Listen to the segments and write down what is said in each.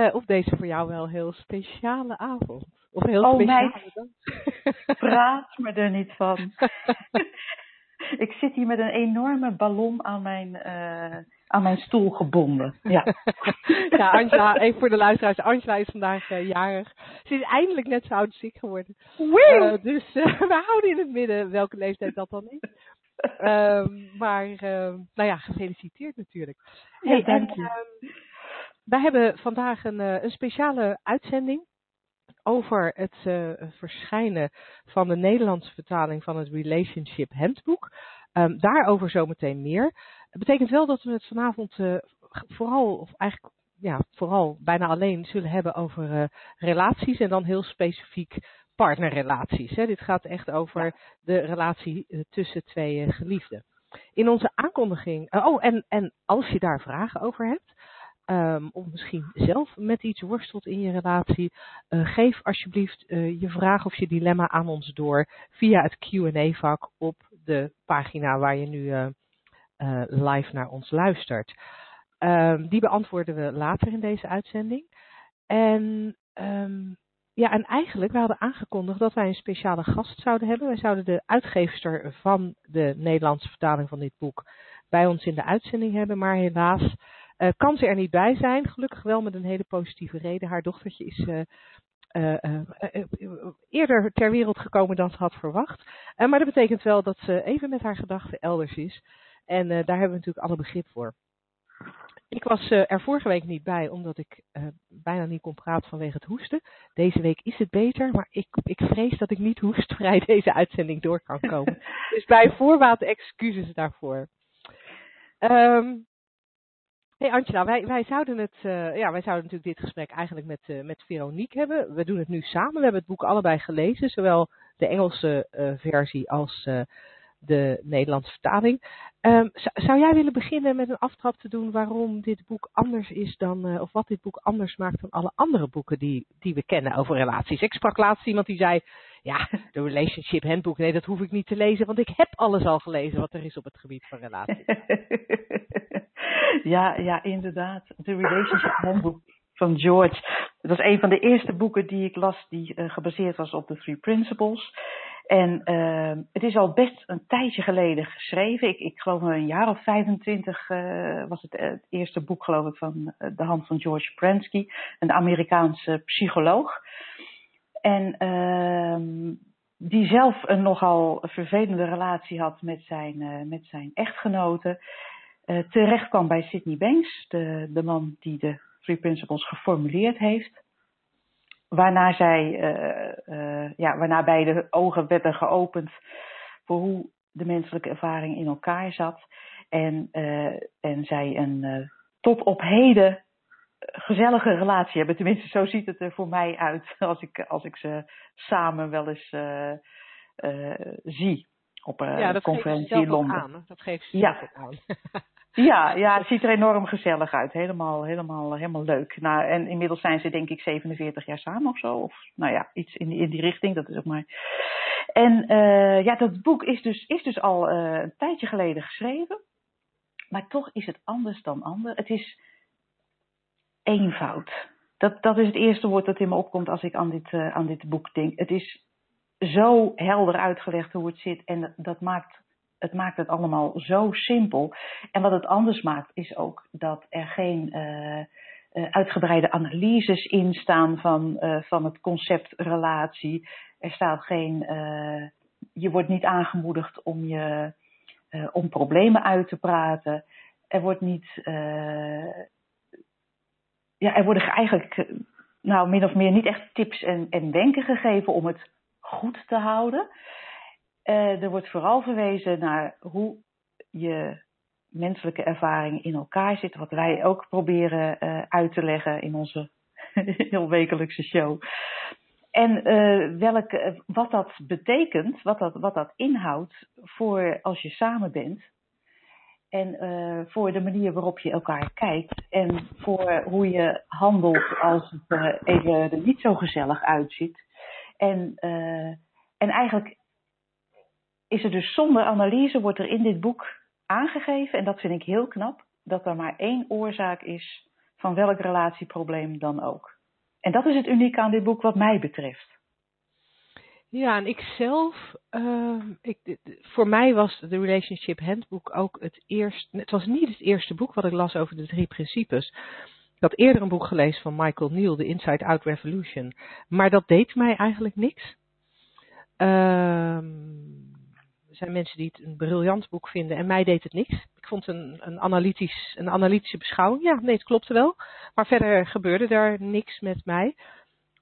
Uh, op deze voor jou wel heel speciale avond. Of heel oh, speciale dag. praat me er niet van. ik zit hier met een enorme ballon aan mijn, uh, aan mijn stoel gebonden. Ja. ja, Angela, even voor de luisteraars. Angela is vandaag uh, jarig. Ze is eindelijk net zo oud ik geworden. Uh, dus we houden in het midden welke leeftijd dat dan is. Um, maar, nou ja, gefeliciteerd natuurlijk. Hey, ja, dank je. En, wij hebben vandaag een, een speciale uitzending over het uh, verschijnen van de Nederlandse vertaling van het Relationship Handbook. Um, daarover zometeen meer. Het betekent wel dat we het vanavond uh, vooral, of eigenlijk ja, vooral bijna alleen zullen hebben over uh, relaties en dan heel specifiek partnerrelaties. Hè. Dit gaat echt over ja. de relatie tussen twee geliefden. In onze aankondiging, oh en, en als je daar vragen over hebt, Um, of misschien zelf met iets worstelt in je relatie, uh, geef alsjeblieft uh, je vraag of je dilemma aan ons door via het Q&A-vak op de pagina waar je nu uh, live naar ons luistert. Um, die beantwoorden we later in deze uitzending. En, um, ja, en eigenlijk, we hadden aangekondigd dat wij een speciale gast zouden hebben. Wij zouden de uitgeefster van de Nederlandse vertaling van dit boek bij ons in de uitzending hebben, maar helaas uh, kan ze er niet bij zijn. Gelukkig wel met een hele positieve reden. Haar dochtertje is uh, uh, eerder ter wereld gekomen dan ze had verwacht. maar dat betekent wel dat ze even met haar gedachten elders is. En daar hebben we natuurlijk alle begrip voor. Ik was er vorige week niet bij, omdat ik bijna niet kon praten vanwege het hoesten. Deze week is het beter, maar ik, ik vrees dat ik niet hoestvrij deze uitzending door kan komen. dus bij voorbaat excuses daarvoor. Um, Hey Angela, wij, wij, zouden het, uh, ja, wij zouden natuurlijk dit gesprek eigenlijk met, uh, met Veronique hebben. We doen het nu samen. We hebben het boek allebei gelezen, zowel de Engelse uh, versie als de Nederlandse vertaling. Um, zou jij willen beginnen met een aftrap te doen waarom dit boek anders is dan, of wat dit boek anders maakt dan alle andere boeken die, die we kennen over relaties? Ik sprak laatst iemand die zei, ja, de Relationship Handbook, nee, dat hoef ik niet te lezen, want ik heb alles al gelezen wat er is op het gebied van relaties. ja, ja, inderdaad. De Relationship Handbook van George. Dat was een van de eerste boeken die ik las die uh, gebaseerd was op de Three Principles. En uh, het is al best een tijdje geleden geschreven. Ik, ik geloof een jaar of 25 uh, was het, het eerste boek, geloof ik, van de hand van George Pransky, een Amerikaanse psycholoog. En uh, die zelf een nogal vervelende relatie had met zijn, uh, met zijn echtgenote. Uh, terecht kwam bij Sidney Banks, de, de man die de Three Principles geformuleerd heeft. Waarna, zij, uh, ja, waarna beide ogen werden geopend voor hoe de menselijke ervaring in elkaar zat. En, en zij een tot op heden gezellige relatie hebben. Tenminste, zo ziet het er voor mij uit als ik, als ik ze samen wel eens uh, uh, zie op een ja, conferentie in Londen. Aan. Dat geeft ze ja. aan. ja, ja, het ziet er enorm gezellig uit. Helemaal, helemaal, helemaal leuk. Nou, en inmiddels zijn ze denk ik 47 jaar samen of zo. Of nou ja, iets in die, in die richting. Dat is ook maar. En uh, ja, dat boek is dus, is dus al een tijdje geleden geschreven. Maar toch is het anders dan ander. Het is eenvoud. Dat, dat is het eerste woord dat in me opkomt als ik aan dit, uh, aan dit boek denk. Het is zo helder uitgelegd hoe het zit en dat maakt, het maakt het allemaal zo simpel. En wat het anders maakt is ook dat er geen uh, uh, uitgebreide analyses in staan van, van het concept relatie. Er staat geen, je wordt niet aangemoedigd om, je, om problemen uit te praten. Er wordt niet ja, er worden eigenlijk eh, nou, min of meer niet echt tips en, en wenken gegeven om het goed te houden. Uh, er wordt vooral verwezen naar hoe je menselijke ervaring in elkaar zit. Wat wij ook proberen uh, uit te leggen in onze heel wekelijkse show. En welke, wat dat betekent, wat dat, wat dat inhoudt voor als je samen bent. En uh, voor de manier waarop je elkaar kijkt. En voor hoe je handelt als het uh, even er niet zo gezellig uitziet. En, en eigenlijk is er dus zonder analyse, wordt er in dit boek aangegeven, en dat vind ik heel knap, dat er maar één oorzaak is van welk relatieprobleem dan ook. En dat is het unieke aan dit boek wat mij betreft. Ja, en ik zelf, uh, ik, voor mij was de Relationship Handbook ook het eerste. Het was niet het eerste boek wat ik las over de drie principes. Ik had eerder een boek gelezen van Michael Neal, The Inside Out Revolution. Maar dat deed mij eigenlijk niks. Uh, er zijn mensen die het een briljant boek vinden en mij deed het niks. Ik vond een, een, analytisch, een analytische beschouwing. Ja, nee, het klopte wel. Maar verder gebeurde er niks met mij.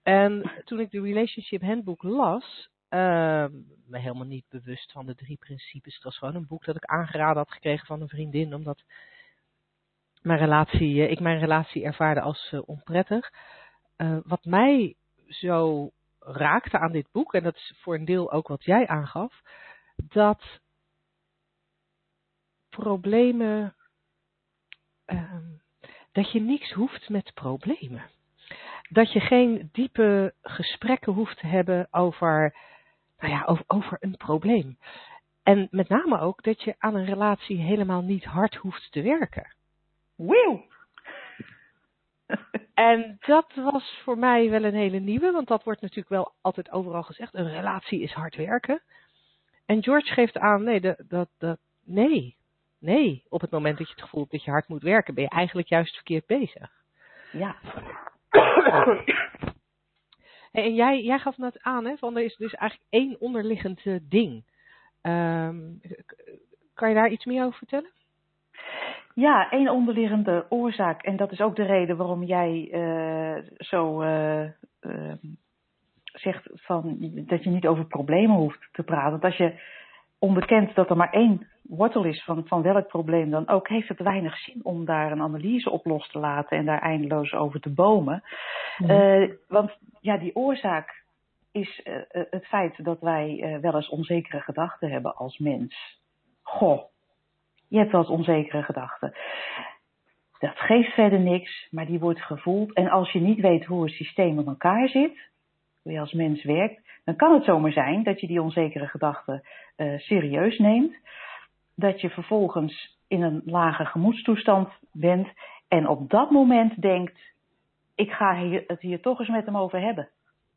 En toen ik de Relationship Handbook las, uh, me helemaal niet bewust van de drie principes. Het was gewoon een boek dat ik aangeraden had gekregen van een vriendin, omdat mijn relatie, ik mijn relatie ervaarde als uh, onprettig. Uh, wat mij zo raakte aan dit boek, en dat is voor een deel ook wat jij aangaf, dat problemen, uh, dat je niks hoeft met problemen. Dat je geen diepe gesprekken hoeft te hebben over, nou ja, over, over een probleem. En met name ook dat je aan een relatie helemaal niet hard hoeft te werken. Wauw! En dat was voor mij wel een hele nieuwe, want dat wordt natuurlijk wel altijd overal gezegd. Een relatie is hard werken. En George geeft aan, nee, dat, dat, dat, nee, nee. Op het moment dat je het gevoel hebt dat je hard moet werken, ben je eigenlijk juist verkeerd bezig. Ja. en jij, jij gaf net aan, hè, van er is dus eigenlijk één onderliggend uh, ding. Um, kan je daar iets meer over vertellen? Ja, één onderliggende oorzaak. En dat is ook de reden waarom jij uh, zo uh, zegt van, dat je niet over problemen hoeft te praten. Want als je onderkent dat er maar één wortel is van, van welk probleem dan ook, heeft het weinig zin om daar een analyse op los te laten en daar eindeloos over te bomen. Mm. Uh, want ja, die oorzaak is uh, het feit dat wij uh, wel eens onzekere gedachten hebben als mens. Goh, je hebt wel eens onzekere gedachten. Dat geeft verder niks, maar die wordt gevoeld. En als je niet weet hoe het systeem in elkaar zit, hoe je als mens werkt, dan kan het zomaar zijn dat je die onzekere gedachten uh, serieus neemt. Dat je vervolgens in een lage gemoedstoestand bent en op dat moment denkt, ik ga hier, het hier toch eens met hem over hebben.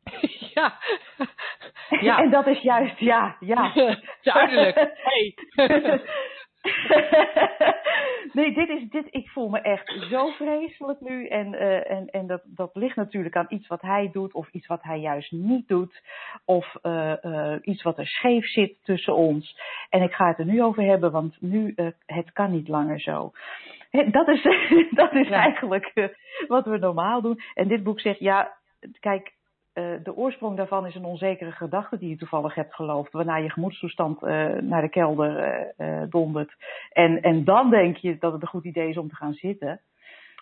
Ja. ja. En dat is juist, ja, ja. Duidelijk. Hey. nee, dit is, dit, ik voel me echt zo vreselijk nu. En, uh, en, en dat, dat ligt natuurlijk aan iets wat hij doet, of iets wat hij juist niet doet. Of uh, uh, iets wat er scheef zit tussen ons. En ik ga het er nu over hebben, want nu, het kan niet langer zo. dat is, dat is ja. eigenlijk wat we normaal doen. En dit boek zegt, ja, kijk, de oorsprong daarvan is een onzekere gedachte die je toevallig hebt geloofd, waarna je gemoedstoestand uh, naar de kelder uh, dondert. En, en dan denk je dat het een goed idee is om te gaan zitten.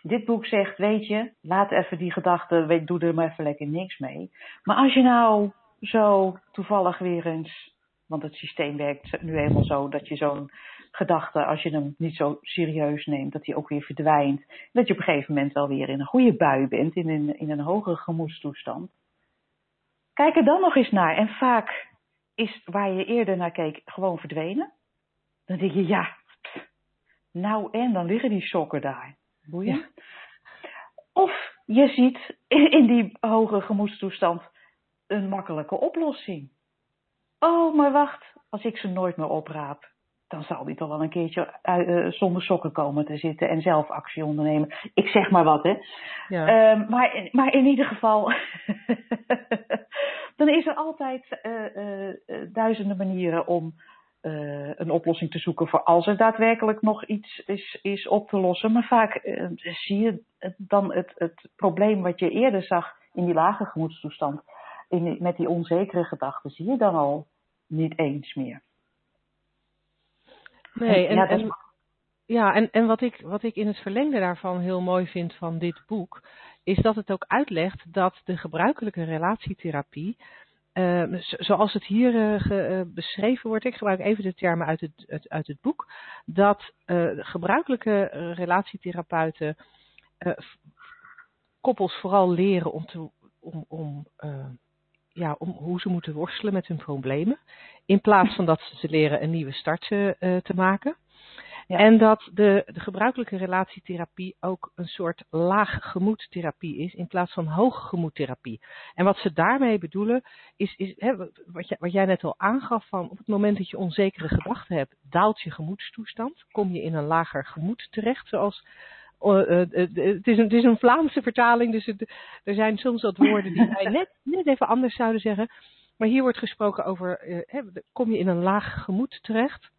Dit boek zegt, weet je, laat even die gedachte, weet, doe er maar even lekker niks mee. Maar als je nou zo toevallig weer eens, want het systeem werkt nu eenmaal zo dat je zo'n gedachte, als je hem niet zo serieus neemt, dat die ook weer verdwijnt. Dat je op een gegeven moment wel weer in een goede bui bent, in een, in een hogere gemoedstoestand. Kijk er dan nog eens naar. En vaak is waar je eerder naar keek gewoon verdwenen. Dan denk je, ja, pff, nou en, dan liggen die sokken daar. Boeien. Ja. Of je ziet in die hoge gemoedstoestand een makkelijke oplossing. Oh, maar wacht, als ik ze nooit meer opraap, dan zal die toch wel een keertje uh, zonder sokken komen te zitten en zelf actie ondernemen. Ik zeg maar wat, hè. Ja. Uh, maar, maar in ieder geval, dan is er altijd uh, duizenden manieren om een oplossing te zoeken voor als er daadwerkelijk nog iets is, is op te lossen. Maar vaak zie je dan het, het probleem wat je eerder zag in die lage gemoedstoestand, in, met die onzekere gedachten, zie je dan al niet eens meer. Nee, en, en, ja, en, en wat, ik, wat ik in het verlengde daarvan heel mooi vind van dit boek, is dat het ook uitlegt dat de gebruikelijke relatietherapie, uh, zoals het hier uh, beschreven wordt, ik gebruik even de termen uit het, uit het boek, dat gebruikelijke relatietherapeuten koppels vooral leren om, te, om, om, ja, om hoe ze moeten worstelen met hun problemen, in plaats van dat ze leren een nieuwe start te maken. En dat de, de, gebruikelijke relatietherapie ook een soort laag gemoedtherapie is in plaats van hoog gemoedtherapie. En wat ze daarmee bedoelen is, is hè, wat, jij, wat jij net al aangaf van op het moment dat je onzekere gedachten hebt, daalt je gemoedstoestand, kom je in een lager gemoed terecht, zoals uh, uh, het, is een, het is een Vlaamse vertaling, dus het, er zijn soms wat woorden die wij net, net even anders zouden zeggen. Maar hier wordt gesproken over, hè, kom je in een laag gemoed terecht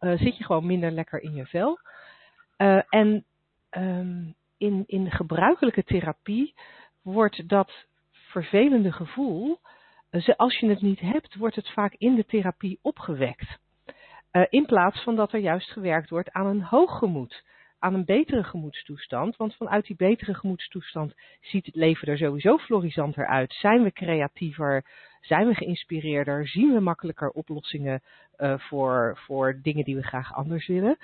uh, zit je gewoon minder lekker in je vel. Uh, en um, in, in gebruikelijke therapie wordt dat vervelende gevoel, uh, als je het niet hebt, wordt het vaak in de therapie opgewekt. in plaats van dat er juist gewerkt wordt aan een hoog gemoed aan een betere gemoedstoestand. Want vanuit die betere gemoedstoestand ziet het leven er sowieso florissanter uit. Zijn we creatiever? Zijn we geïnspireerder? Zien we makkelijker oplossingen uh, voor, voor dingen die we graag anders willen?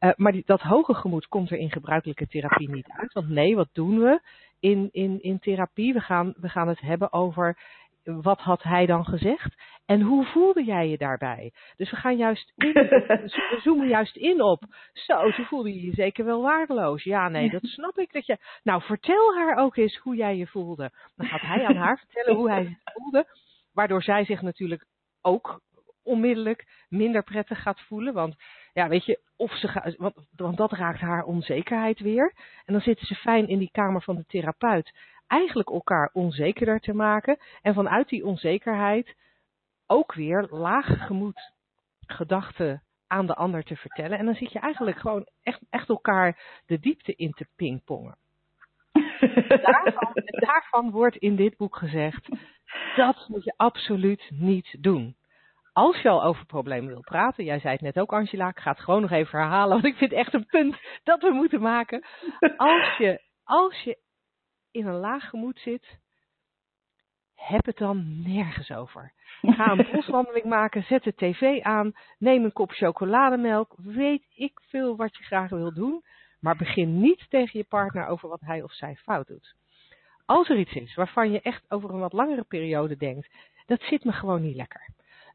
Uh, maar die, dat hoge gemoed komt er in gebruikelijke therapie niet uit. Want nee, wat doen we in, in, in therapie? We gaan, we gaan het hebben over wat had hij dan gezegd? En hoe voelde jij je daarbij? Dus we gaan juist in, we zoomen juist in op. Zo, toen voelde je je zeker wel waardeloos. Ja, nee, dat snap ik. Dat je, nou, vertel haar ook eens hoe jij je voelde. Dan gaat hij aan haar vertellen hoe hij zich voelde. Waardoor zij zich natuurlijk ook onmiddellijk minder prettig gaat voelen. Want ja, weet je, of ze gaat, want, want dat raakt haar onzekerheid weer. En dan zitten ze fijn in die kamer van de therapeut eigenlijk elkaar onzekerder te maken. En vanuit die onzekerheid ook weer laag gemoed gedachten aan de ander te vertellen. En dan zit je eigenlijk gewoon echt, echt elkaar de diepte in te pingpongen. daarvan, daarvan wordt in dit boek gezegd, dat moet je absoluut niet doen. Als je al over problemen wil praten, jij zei het net ook Angela, ik ga het gewoon nog even herhalen, want ik vind het echt een punt dat we moeten maken. Als je, als je in een laag gemoed zit, heb het dan nergens over. Ga een boswandeling maken, zet de tv aan, neem een kop chocolademelk, weet ik veel wat je graag wil doen, maar begin niet tegen je partner over wat hij of zij fout doet. Als er iets is waarvan je echt over een wat langere periode denkt, dat zit me gewoon niet lekker.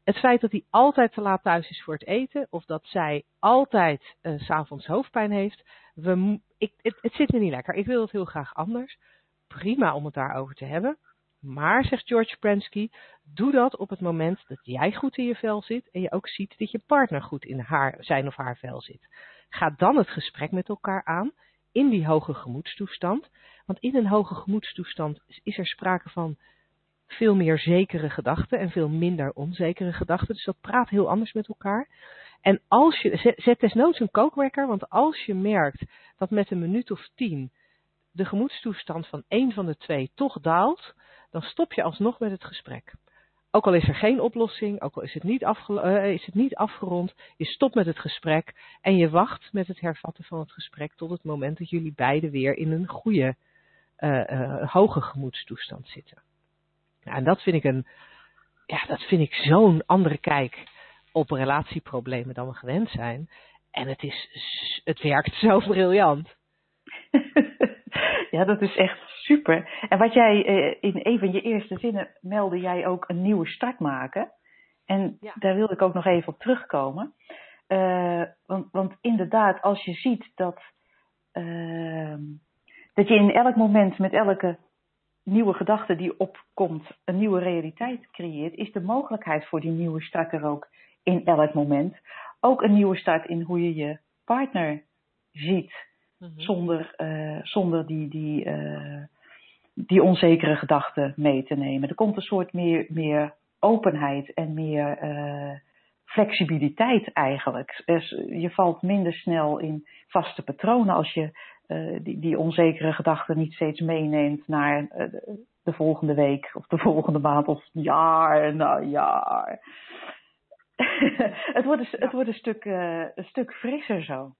Het feit dat hij altijd te laat thuis is voor het eten, of dat zij altijd uh, s'avonds hoofdpijn heeft, we, ik, het, het zit me niet lekker. Ik wil het heel graag anders prima om het daarover te hebben. Maar, zegt George Prensky, doe dat op het moment dat jij goed in je vel zit en je ook ziet dat je partner goed in haar, zijn of haar vel zit. Ga dan het gesprek met elkaar aan in die hoge gemoedstoestand. Want in een hoge gemoedstoestand is er sprake van veel meer zekere gedachten en veel minder onzekere gedachten. Dus dat praat heel anders met elkaar. En als je, zet desnoods een kookwekker, want als je merkt dat met een minuut of tien de gemoedstoestand van één van de twee toch daalt, dan stop je alsnog met het gesprek. Ook al is er geen oplossing, ook al is het niet, uh, is het niet afgerond, je stopt met het gesprek en je wacht met het hervatten van het gesprek tot het moment dat jullie beiden weer in een goede, hoge gemoedstoestand zitten. Nou, en dat vind ik een, ja, dat vind ik zo'n andere kijk op relatieproblemen dan we gewend zijn. En het is, het werkt zo briljant. Ja, dat is echt super. En wat jij eh, in een van je eerste zinnen meldde jij ook een nieuwe start maken. En daar wil ik ook nog even op terugkomen. Uh, want, want, inderdaad, als je ziet dat, uh, dat je in elk moment met elke nieuwe gedachte die opkomt een nieuwe realiteit creëert, is de mogelijkheid voor die nieuwe start er ook in elk moment. Ook een nieuwe start in hoe je je partner ziet. Mhm. Zonder, uh, zonder die, die, uh, die onzekere gedachten mee te nemen. Er komt een soort meer, meer openheid en meer uh, flexibiliteit eigenlijk. Dus je valt minder snel in vaste patronen als je die, die onzekere gedachten niet steeds meeneemt naar de volgende week of de volgende maand of jaar na jaar. het, wordt een, het wordt een stuk, een stuk frisser zo.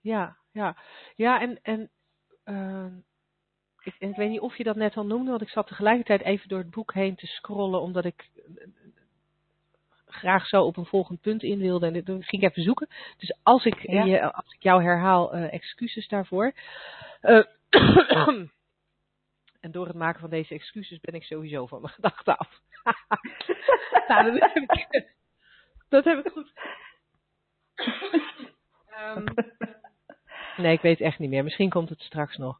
Ja, ja, ja, en, en uh, ik, ik weet niet of je dat net al noemde, want ik zat tegelijkertijd even door het boek heen te scrollen, omdat ik graag zo op een volgend punt in wilde. En toen ging ik even zoeken. Dus als ik, je, als ik jou herhaal, uh, excuses daarvoor. Uh, en door het maken van deze excuses ben ik sowieso van mijn gedachten af. nou, dat heb ik, dat heb ik goed. um, nee, ik weet echt niet meer. Misschien komt het straks nog.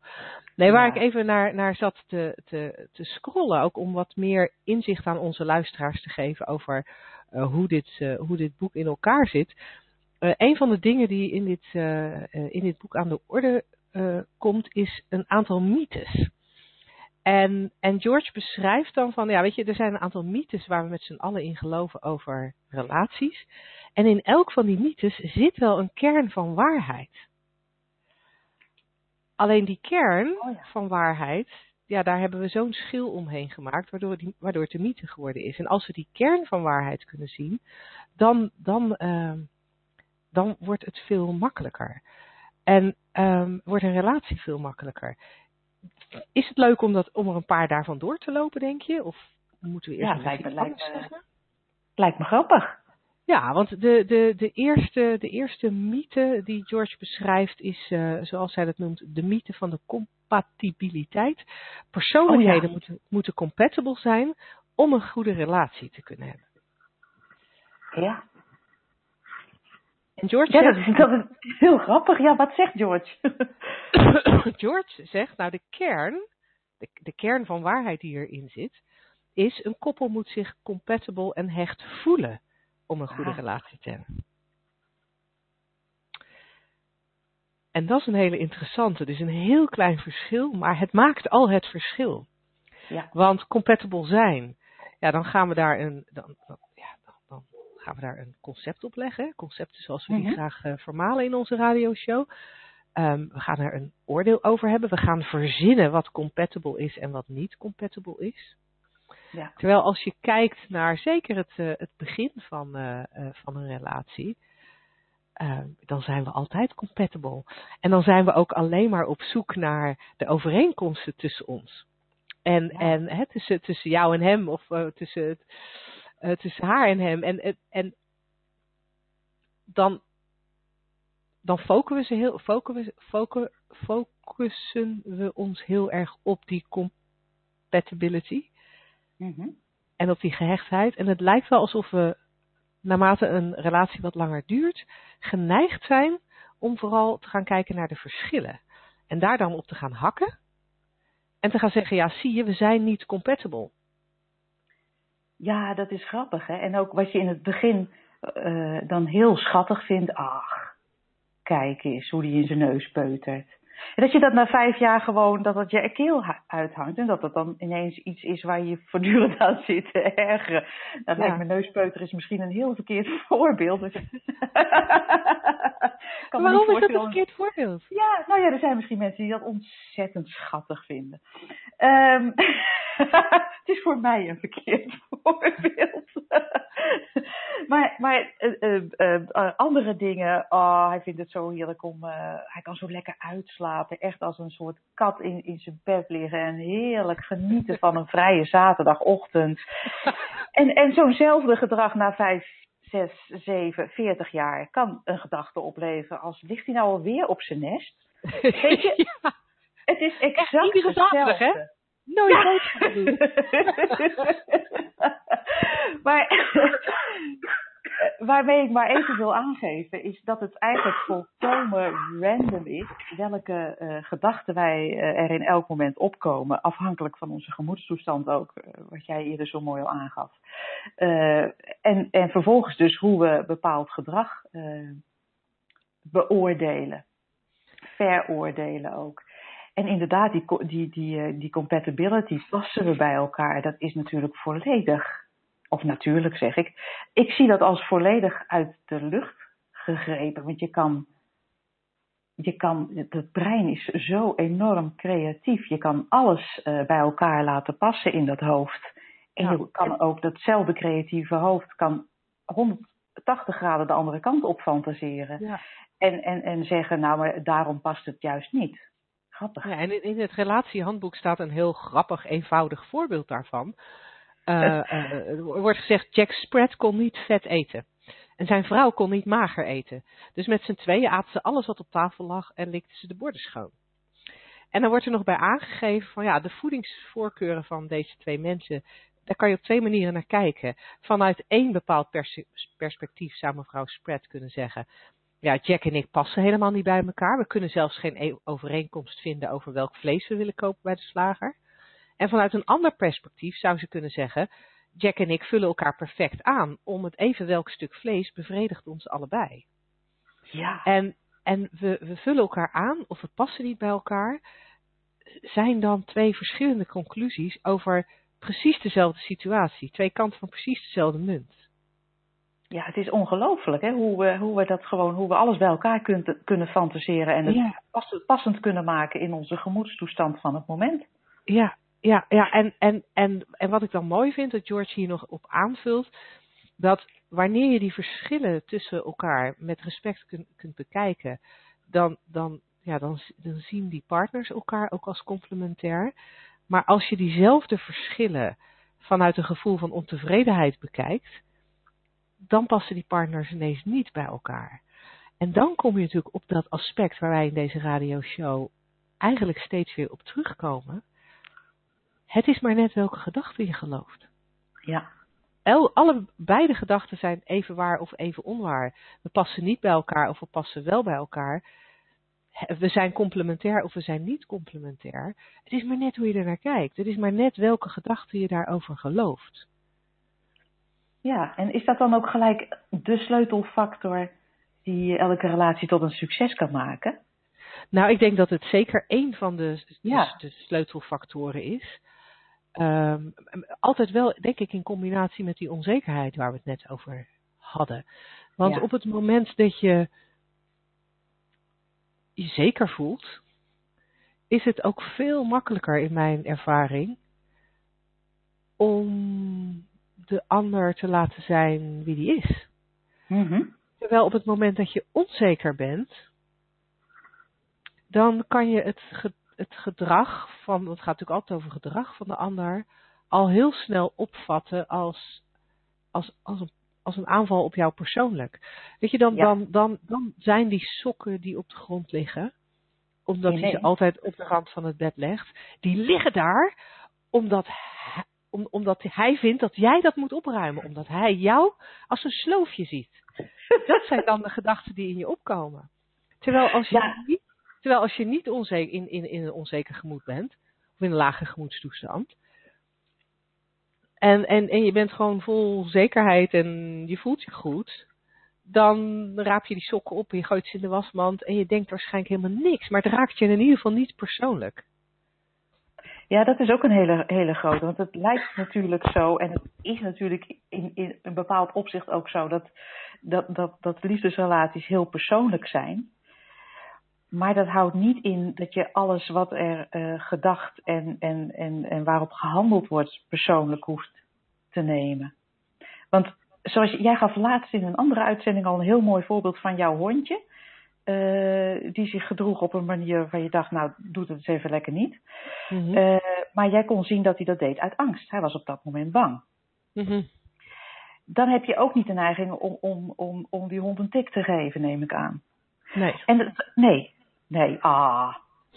Nee, waar ik even naar, naar zat te, te, te scrollen, ook om wat meer inzicht aan onze luisteraars te geven over uh, hoe, dit, uh, hoe dit boek in elkaar zit. Uh, een van de dingen die in dit, in dit boek aan de orde komt, is een aantal mythes. En, en George beschrijft dan van, ja, weet je, er zijn een aantal mythes waar we met z'n allen in geloven over relaties. En in elk van die mythes zit wel een kern van waarheid. Alleen die kern oh ja. van waarheid, ja, daar hebben we zo'n schil omheen gemaakt, waardoor, die, waardoor het een mythe geworden is. En als we die kern van waarheid kunnen zien, dan, dan, uh, dan wordt het veel makkelijker. En um, wordt een relatie veel makkelijker. Is het leuk om, dat, om er een paar daarvan door te lopen, denk je? Of moeten we eerst ja, lijkt me, lijkt, me, zeggen? lijkt me grappig. Ja, want de, de, de, eerste, de eerste mythe die George beschrijft is, uh, zoals hij dat noemt, de mythe van de compatibiliteit. Persoonlijkheden Oh ja. moeten, moeten compatible zijn om een goede relatie te kunnen hebben. Ja, En George ja dat, zegt, is, dat is heel grappig. Ja, wat zegt George? George zegt, nou de kern, de, de kern van waarheid die erin zit, is een koppel moet zich compatible en hecht voelen om een goede Ah. relatie te hebben. En dat is een hele interessante. Is een heel klein verschil, maar het maakt al het verschil. Ja. Want compatible zijn, ja, dan gaan we daar een, dan, dan, ja, dan, dan gaan we daar een concept op leggen. Concepten zoals we die Mhm. graag eh, vermalen in onze radioshow. Ehm, we gaan er een oordeel over hebben. We gaan verzinnen wat compatible is en wat niet compatible is. Ja. Terwijl als je kijkt naar zeker het, eh, het begin van, eh, eh, van een relatie, eh, dan zijn we altijd compatible. En dan zijn we ook alleen maar op zoek naar de overeenkomsten tussen ons. En, Ja. en hè, tussen, tussen jou en hem, of tussen, tussen haar en hem. En, en, dan, dan focussen we, heel, focussen, focu- focussen we ons heel erg op die compatibility Mhm. en op die gehechtheid. En het lijkt wel alsof we, naarmate een relatie wat langer duurt, geneigd zijn om vooral te gaan kijken naar de verschillen. En daar dan op te gaan hakken. En te gaan zeggen, ja zie je, we zijn niet compatible. Ja, dat is grappig. Hè? En ook wat je in het begin eh, dan heel schattig vindt. Ach, kijk eens hoe die in zijn neus peutert. En dat je dat na vijf jaar gewoon, dat het je keel ha- uithangt. En dat het dan ineens iets is waar je voortdurend aan zit te ergeren. Dat Ja. lijkt me neuspeuter is misschien een heel verkeerd voorbeeld. Waarom is dat een verkeerd voorbeeld? ja, nou ja, er zijn misschien mensen die dat ontzettend schattig vinden. Ehm, het is voor mij een verkeerd voorbeeld. maar maar eh, eh, eh, andere dingen, oh, hij vindt het zo heerlijk om, hij kan zo lekker Echt als een soort kat in, in zijn bed liggen en heerlijk genieten van een vrije zaterdagochtend. En, en zo'nzelfde gedrag na vijf, zes, zeven, veertig jaar kan een gedachte opleveren als ligt hij nou alweer op zijn nest? Weet je, ja, Het is exact iedere zaterdag, hè? hetzelfde. nooit Ja. maar waarmee ik maar even wil aangeven is dat het eigenlijk volkomen random is welke eh, gedachten wij eh, er in elk moment opkomen, afhankelijk van onze gemoedstoestand ook, eh, wat jij eerder zo mooi al aangaf. Eh, en, en vervolgens dus hoe we bepaald gedrag eh, beoordelen, veroordelen ook. En inderdaad, die, die, die, eh, die compatibility passen we bij elkaar. Dat is natuurlijk volledig, of natuurlijk zeg ik, ik zie dat als volledig uit de lucht gegrepen. Want je kan, je kan het brein is zo enorm creatief. Je kan alles eh, bij elkaar laten passen in dat hoofd. En Ja. je kan ook datzelfde creatieve hoofd kan 180 graden de andere kant op fantaseren. Ja. En, en, en zeggen, nou, maar daarom past het juist niet. Grappig. Ja, en in het relatiehandboek staat een heel grappig, eenvoudig voorbeeld daarvan. Uh, uh, er wordt gezegd, Jack Spratt kon niet vet eten. En zijn vrouw kon niet mager eten. Dus met z'n tweeën aten ze alles wat op tafel lag en likten ze de borden schoon. En dan wordt er nog bij aangegeven van ja, de voedingsvoorkeuren van deze twee mensen, daar kan je op twee manieren naar kijken. Vanuit één bepaald pers perspectief zou mevrouw Spratt kunnen zeggen, ja, Jack en ik passen helemaal niet bij elkaar. We kunnen zelfs geen e-, overeenkomst vinden over welk vlees we willen kopen bij de slager. En vanuit een ander perspectief zou ze kunnen zeggen, Jack en ik vullen elkaar perfect aan. Om het even welk stuk vlees bevredigt ons allebei. Ja. En, en we, we vullen elkaar aan of we passen niet bij elkaar. Zijn dan twee verschillende conclusies over precies dezelfde situatie. Twee kanten van precies dezelfde munt. Ja, het is ongelooflijk hè? Hoe, we, hoe we dat gewoon, hoe we alles bij elkaar kunnen, kunnen fantaseren en het Ja. passend, passend kunnen maken in onze gemoedstoestand van het moment. Ja, ja, ja. En, en, en, en wat ik dan mooi vind, dat George hier nog op aanvult, dat wanneer je die verschillen tussen elkaar met respect kunt, kunt bekijken, dan, dan, ja, dan, dan zien die partners elkaar ook als complementair. Maar als je diezelfde verschillen vanuit een gevoel van ontevredenheid bekijkt, dan passen die partners ineens niet bij elkaar. En dan kom je natuurlijk op dat aspect waar wij in deze radioshow eigenlijk steeds weer op terugkomen. Het is maar net welke gedachte je gelooft. Ja, El, alle beide gedachten zijn even waar of even onwaar. We passen niet bij elkaar of we passen wel bij elkaar. We zijn complementair of we zijn niet complementair. Het is maar net hoe je er naar kijkt. Het is maar net welke gedachte je daarover gelooft. ja. En is dat dan ook gelijk de sleutelfactor die elke relatie tot een succes kan maken? Nou, ik denk dat het zeker één van de, de- Ja. de sleutelfactoren is. Ehm, altijd wel, denk ik, in combinatie met die onzekerheid waar we het net over hadden. Want Ja. op het moment dat je je zeker voelt, is het ook veel makkelijker in mijn ervaring om de ander te laten zijn wie die is. Mhm. Terwijl op het moment dat je onzeker bent, dan kan je het, het gedrag van, want het gaat natuurlijk altijd over gedrag van de ander, al heel snel opvatten als, als, als, een, als een aanval op jou persoonlijk. Weet je, dan, Ja. dan, dan, dan zijn die sokken die op de grond liggen, omdat Nee, hij ze altijd op de rand van het bed legt, die liggen daar omdat hij, om, omdat hij vindt dat jij dat moet opruimen, omdat hij jou als een sloofje ziet. Dat zijn dan de gedachten die in je opkomen. Terwijl als je Ja. niet, terwijl als je niet onzeker, in, in, in een onzeker gemoed bent, of in een lage gemoedstoestand, en, en, en je bent gewoon vol zekerheid en je voelt je goed, dan raap je die sokken op en je gooit ze in de wasmand en je denkt waarschijnlijk helemaal niks. Maar het raakt je in ieder geval niet persoonlijk. Ja, dat is ook een hele, hele grote. Want het lijkt natuurlijk zo, en het is natuurlijk in, in een bepaald opzicht ook zo, dat, dat, dat, dat liefdesrelaties heel persoonlijk zijn. Maar dat houdt niet in dat je alles wat er eh, gedacht en, en, en, en waarop gehandeld wordt persoonlijk hoeft te nemen. Want zoals jij gaf laatst in een andere uitzending al een heel mooi voorbeeld van jouw hondje. eh, die zich gedroeg op een manier waarvan je dacht, nou, doe het eens even lekker niet. Mhm. Eh, maar jij kon zien dat hij dat deed uit angst. Hij was op dat moment bang. Mhm. Dan heb je ook niet de neiging om, om, om, om die hond een tik te geven, neem ik aan. Nee. En nee, nee, ah.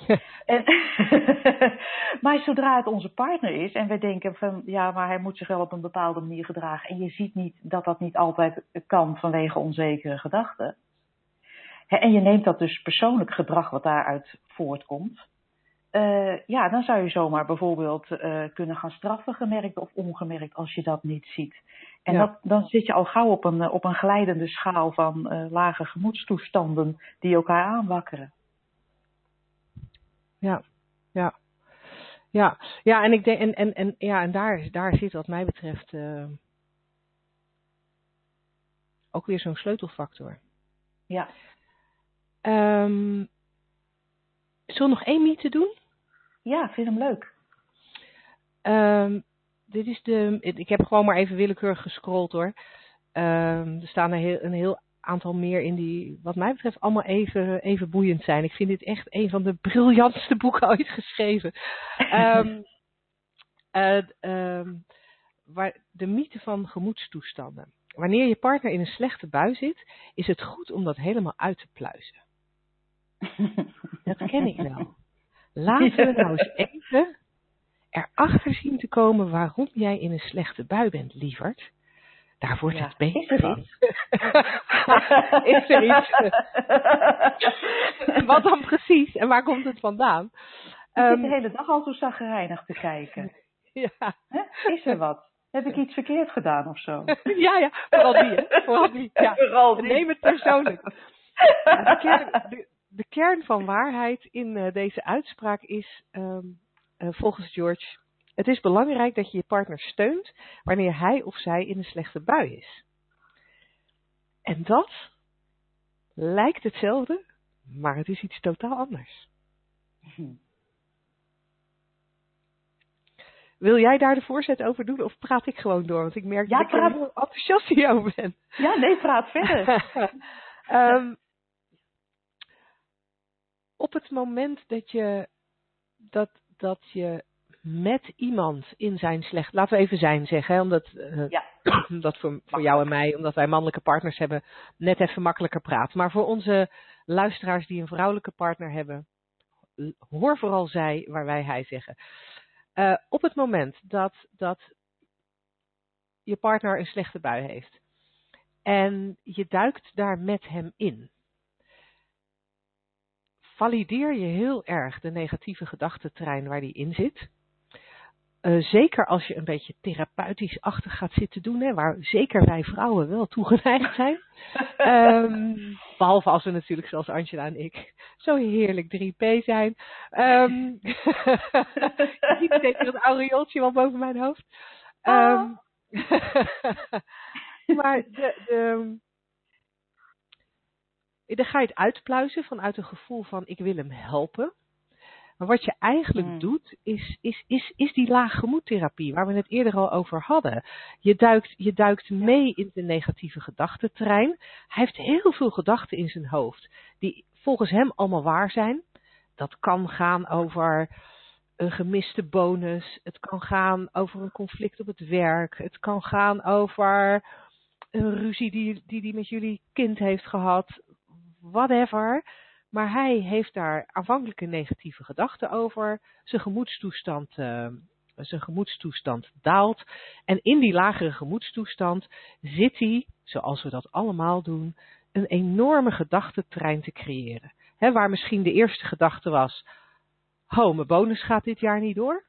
En, maar zodra het onze partner is en we denken van ja, maar hij moet zich wel op een bepaalde manier gedragen. En je ziet niet dat dat niet altijd kan vanwege onzekere gedachten. En je neemt dat dus persoonlijk gedrag wat daaruit voortkomt. eh, ja, dan zou je zomaar bijvoorbeeld eh, kunnen gaan straffen, gemerkt of ongemerkt, als je dat niet ziet. En Ja. dat, dan zit je al gauw op een, op een glijdende schaal van eh, lage gemoedstoestanden die elkaar aanwakkeren. Ja, ja. Ja, ja en ik denk, en, en, en, ja, en daar, daar zit wat mij betreft eh, ook weer zo'n sleutelfactor. Ja, Ehm zullen we nog één mythe doen? ja vind hem leuk. Ehm, dit is de, ik heb gewoon maar even willekeurig gescrolld hoor. Ehm, er staan een heel, een heel aantal meer in die, wat mij betreft, allemaal even, even boeiend zijn. Ik vind dit echt een van de briljantste boeken ooit geschreven. um, uh, waar, de mythe van gemoedstoestanden. Wanneer je partner in een slechte bui zit, is het goed om dat helemaal uit te pluizen. Dat ken ik wel. Laten we nou eens even erachter zien te komen waarom jij in een slechte bui bent, lieverd. Daar wordt Ja, het beter is er van. iets? is er iets? Wat dan precies en waar komt het vandaan? Ik zit Ehm, de hele dag al zo zagrijnig te kijken. ja. Hè? Is er wat? Heb ik iets verkeerd gedaan of zo? ja, ja, vooral die, hè? Vooral die. Ja. Vooral die. Neem het persoonlijk. De, kern, de, de kern van waarheid in eh, deze uitspraak is, ehm, eh, volgens George, het is belangrijk dat je je partner steunt wanneer hij of zij in een slechte bui is. En dat lijkt hetzelfde, maar het is iets totaal anders. Wil jij daar de voorzet over doen of praat ik gewoon door? Want ik merk Ja, dat ik er praat. heel enthousiast hierover ben. Ja, nee, praat verder. Ehm, op het moment dat je, dat, dat je met iemand in zijn slecht, laten we even zijn zeggen, hè, omdat eh, Ja. dat voor, voor jou en mij, omdat wij mannelijke partners hebben, net even makkelijker praat. Maar voor onze luisteraars die een vrouwelijke partner hebben, hoor vooral zij waar wij hij zeggen. Eh, op het moment dat, dat je partner een slechte bui heeft en je duikt daar met hem in, valideer je heel erg de negatieve gedachtentrein waar die in zit. Eh, zeker als je een beetje therapeutisch achter gaat zitten doen, hè, waar zeker wij vrouwen wel toe geneigd zijn. Ehm, behalve als we natuurlijk, zoals Angela en ik, zo heerlijk 3P zijn. Je ziet zeker het aureooltje wel boven mijn hoofd. Ehm, maar de, de, dan ga je het uitpluizen vanuit een gevoel van ik wil hem helpen. Maar wat je eigenlijk Hmm. doet, is, is, is, is die laaggemoedtherapie, waar we het eerder al over hadden. Je duikt, je duikt mee in de negatieve gedachtentrein. Hij heeft heel veel gedachten in zijn hoofd, die volgens hem allemaal waar zijn. Dat kan gaan over een gemiste bonus. Het kan gaan over een conflict op het werk. Het kan gaan over een ruzie die die, die met jullie kind heeft gehad. Whatever. Maar hij heeft daar aanvankelijk een negatieve gedachte over. Zijn gemoedstoestand, eh, zijn gemoedstoestand daalt. En in die lagere gemoedstoestand zit hij, zoals we dat allemaal doen, een enorme gedachtentrein te creëren. Waar misschien de eerste gedachte was, ho, mijn bonus gaat dit jaar niet door.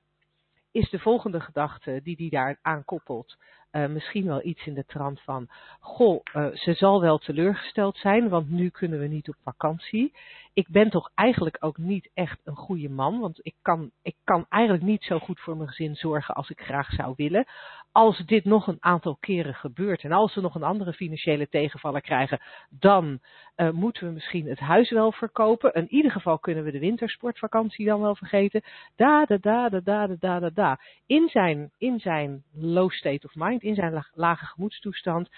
Is de volgende gedachte die hij daar aan koppelt, eh, misschien wel iets in de trant van, goh, eh, ze zal wel teleurgesteld zijn, want nu kunnen we niet op vakantie. Ik ben toch eigenlijk ook niet echt een goede man, want ik kan, ik kan eigenlijk niet zo goed voor mijn gezin zorgen als ik graag zou willen als dit nog een aantal keren gebeurt en als we nog een andere financiële tegenvaller krijgen, dan eh, moeten we misschien het huis wel verkopen. In ieder geval kunnen we de wintersportvakantie dan wel vergeten. Da, da, da, da, da, da, da, da. In zijn, in zijn low state of mind, in zijn lage gemoedstoestand,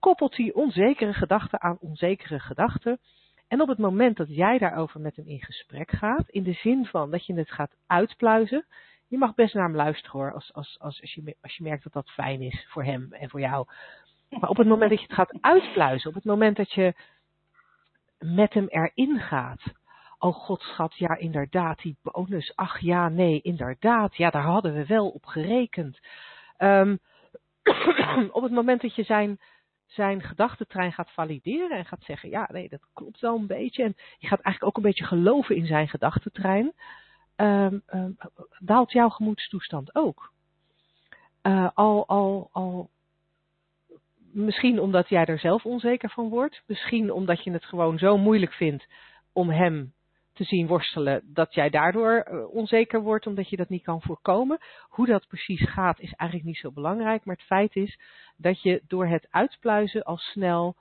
koppelt hij onzekere gedachten aan onzekere gedachten. En op het moment dat jij daarover met hem in gesprek gaat, in de zin van dat je het gaat uitpluizen, je mag best naar hem luisteren hoor, als, als, als, als, je, als je merkt dat dat fijn is voor hem en voor jou. Maar op het moment dat je het gaat uitpluizen, op het moment dat je met hem erin gaat. Oh god schat, ja inderdaad, die bonus, ach ja, nee, inderdaad, ja daar hadden we wel op gerekend. Ehm, op het moment dat je zijn, zijn gedachtentrein gaat valideren en gaat zeggen, ja nee, dat klopt wel een beetje. En je gaat eigenlijk ook een beetje geloven in zijn gedachtentrein. Ehm, ehm, daalt jouw gemoedstoestand ook. Eh, al, al, al misschien omdat jij er zelf onzeker van wordt. Misschien omdat je het gewoon zo moeilijk vindt om hem te zien worstelen, dat jij daardoor eh, onzeker wordt omdat je dat niet kan voorkomen. Hoe dat precies gaat is eigenlijk niet zo belangrijk, maar het feit is dat je door het uitpluizen al snel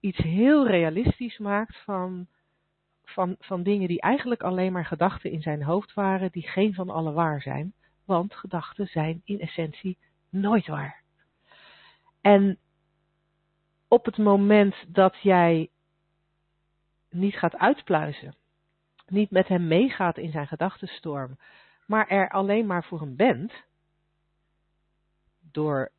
iets heel realistisch maakt van, van, van dingen die eigenlijk alleen maar gedachten in zijn hoofd waren, die geen van alle waar zijn. Want gedachten zijn in essentie nooit waar. En op het moment dat jij niet gaat uitpluizen, niet met hem meegaat in zijn gedachtenstorm, maar er alleen maar voor hem bent, door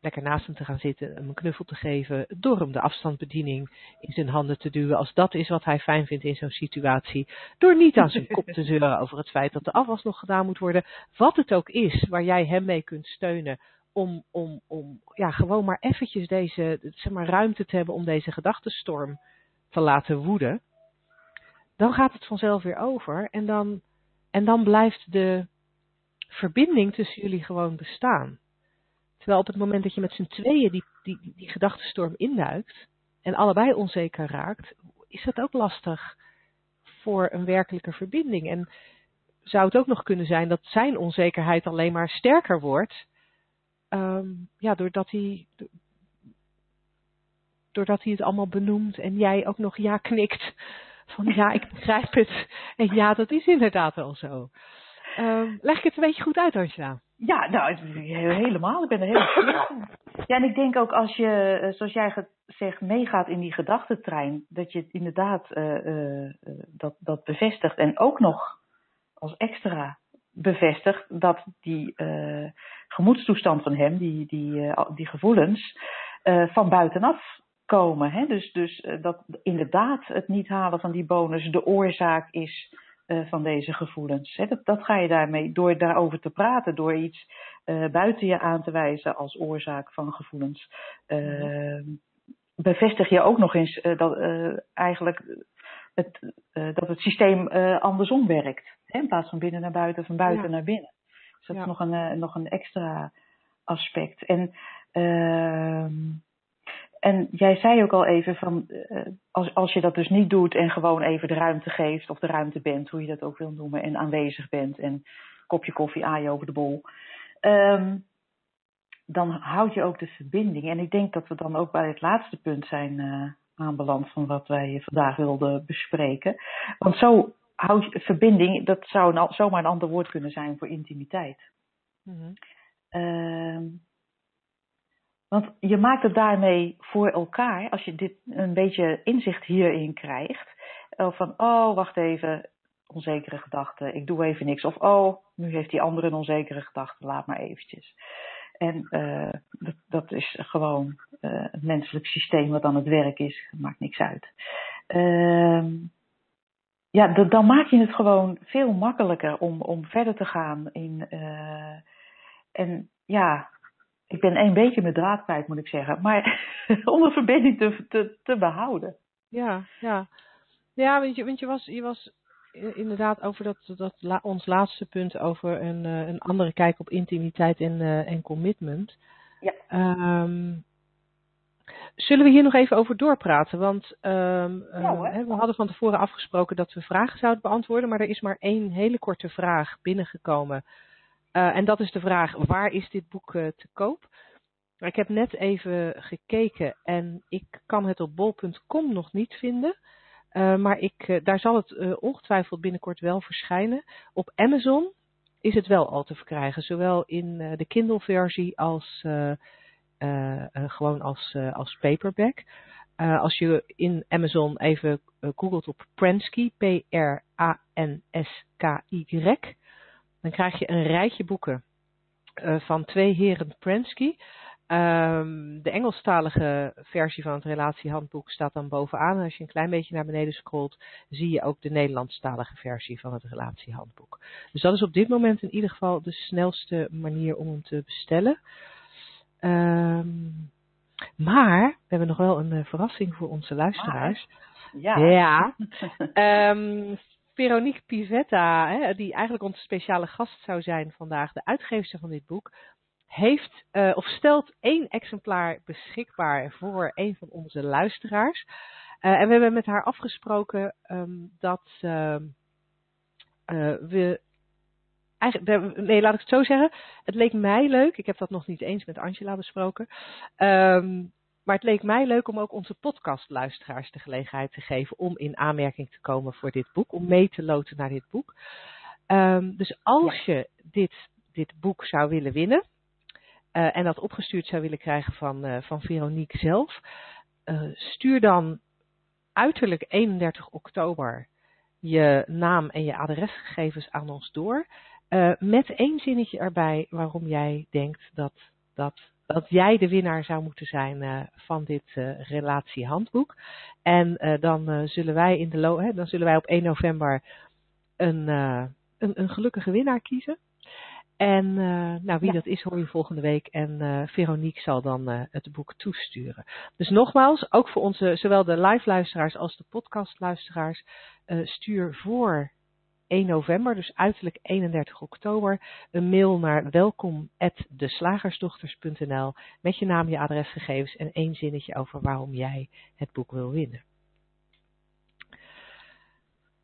lekker naast hem te gaan zitten, hem een knuffel te geven, door hem de afstandsbediening in zijn handen te duwen, als dat is wat hij fijn vindt in zo'n situatie, door niet aan zijn kop te zeuren over het feit dat de afwas nog gedaan moet worden, wat het ook is waar jij hem mee kunt steunen om, om, om ja, gewoon maar eventjes deze, zeg maar, ruimte te hebben om deze gedachtenstorm te laten woeden, dan gaat het vanzelf weer over en dan, en dan blijft de verbinding tussen jullie gewoon bestaan. Terwijl op het moment dat je met z'n tweeën die, die, die gedachtenstorm induikt en allebei onzeker raakt, is dat ook lastig voor een werkelijke verbinding. En zou het ook nog kunnen zijn dat zijn onzekerheid alleen maar sterker wordt, um, ja, doordat hij, doordat hij het allemaal benoemt en jij ook nog ja knikt. Van ja, ik begrijp het. En ja, dat is inderdaad wel zo. Um, leg ik het een beetje goed uit, Angela? Ja, nou, helemaal. Ik ben er helemaal van. Ja, en ik denk ook als je, eh, zoals jij zegt, meegaat in die gedachtentrein, dat je inderdaad uh, uh, dat, dat bevestigt. En ook nog als extra bevestigt dat die gemoedstoestand van hem, die, die, die gevoelens, van buitenaf komen. Hè? Dus, dus dat inderdaad het niet halen van die bonus de oorzaak is van deze gevoelens. Dat, dat, ga je daarmee, door daarover te praten, door iets uh, buiten je aan te wijzen als oorzaak van gevoelens, uh, bevestig je ook nog eens dat eigenlijk het, dat het systeem andersom werkt. Hè, in plaats van binnen naar buiten, van buiten ja. naar binnen. Dus dat ja. is nog een, nog een extra aspect. En ehm, en jij zei ook al even van, uh, als, als je dat dus niet doet en gewoon even de ruimte geeft of de ruimte bent, hoe je dat ook wil noemen, en aanwezig bent en kopje koffie aaien over de bol, um, dan houd je ook de verbinding. En ik denk dat we dan ook bij het laatste punt zijn uh, aanbeland van wat wij vandaag wilden bespreken. Want zo houd je verbinding, dat zou een, zomaar een ander woord kunnen zijn voor intimiteit. Mm -hmm. uh, want je maakt het daarmee voor elkaar, als je dit een beetje inzicht hierin krijgt. Van, oh, wacht even, onzekere gedachten, ik doe even niks. Of, oh, nu heeft die andere een onzekere gedachte, laat maar eventjes. En uh, dat, dat, is gewoon uh, het menselijk systeem wat aan het werk is, maakt niks uit. Uh, ja, dan maak je het gewoon veel makkelijker om, om verder te gaan in. En ja, ik ben een beetje mijn draad kwijt, moet ik zeggen. Maar om de verbinding te, te, te behouden. Ja, ja. Ja, want je, want je was, je was inderdaad over dat, dat ons laatste punt over een, eh, een andere kijk op intimiteit en, uh, en commitment. Ja. Um, zullen we hier nog even over doorpraten? Want um, ja, we hadden van tevoren afgesproken dat we vragen zouden beantwoorden, maar er is maar één hele korte vraag binnengekomen uh, en dat is de vraag, waar is dit boek uh, te koop? Ik heb net even gekeken en ik kan het op bol.com nog niet vinden. Uh, maar ik, daar zal het ongetwijfeld binnenkort wel verschijnen. Op Amazon is het wel al te verkrijgen. Zowel in de Kindle versie als gewoon als, als paperback. als je in Amazon even googelt op Prensky, P-R-A-N-S-K-Y dan krijg je een rijtje boeken uh, van twee heren Prensky. Um, de Engelstalige versie van het relatiehandboek staat dan bovenaan. En als je een klein beetje naar beneden scrolt, zie je ook de Nederlandstalige versie van het relatiehandboek. Dus dat is op dit moment in ieder geval de snelste manier om hem te bestellen. Um, maar we hebben nog wel een uh, verrassing voor onze luisteraars. Ja. ja. um, Veronique Pivetta, hè, die eigenlijk onze speciale gast zou zijn vandaag, de uitgeefster van dit boek, heeft uh, of stelt één exemplaar beschikbaar voor een van onze luisteraars. Uh, en we hebben met haar afgesproken um, dat uh, we. Eigenlijk, nee, laat ik het zo zeggen. Het leek mij leuk. Ik heb dat nog niet eens met Angela besproken. Um, maar het leek mij leuk om ook onze podcastluisteraars de gelegenheid te geven om in aanmerking te komen voor dit boek, om mee te loten naar dit boek. Um, dus als ja. je dit, dit boek zou willen winnen uh, en dat opgestuurd zou willen krijgen van, uh, van Veronique zelf, stuur dan uiterlijk 31 oktober je naam en je adresgegevens aan ons door. met één zinnetje erbij waarom jij denkt dat, dat, dat jij de winnaar zou moeten zijn van dit relatiehandboek. En dan, zullen wij in de lo dan zullen wij op 1 november een, een, een gelukkige winnaar kiezen. En uh, nou, wie dat is hoor je volgende week. En uh, Veronique zal dan uh, het boek toesturen. Dus nogmaals, ook voor onze, zowel de live luisteraars als de podcast luisteraars, stuur voor 1 november, dus uiterlijk 31 oktober, een mail naar welkom@deslagersdochters.nl met je naam, je adresgegevens en één zinnetje over waarom jij het boek wil winnen.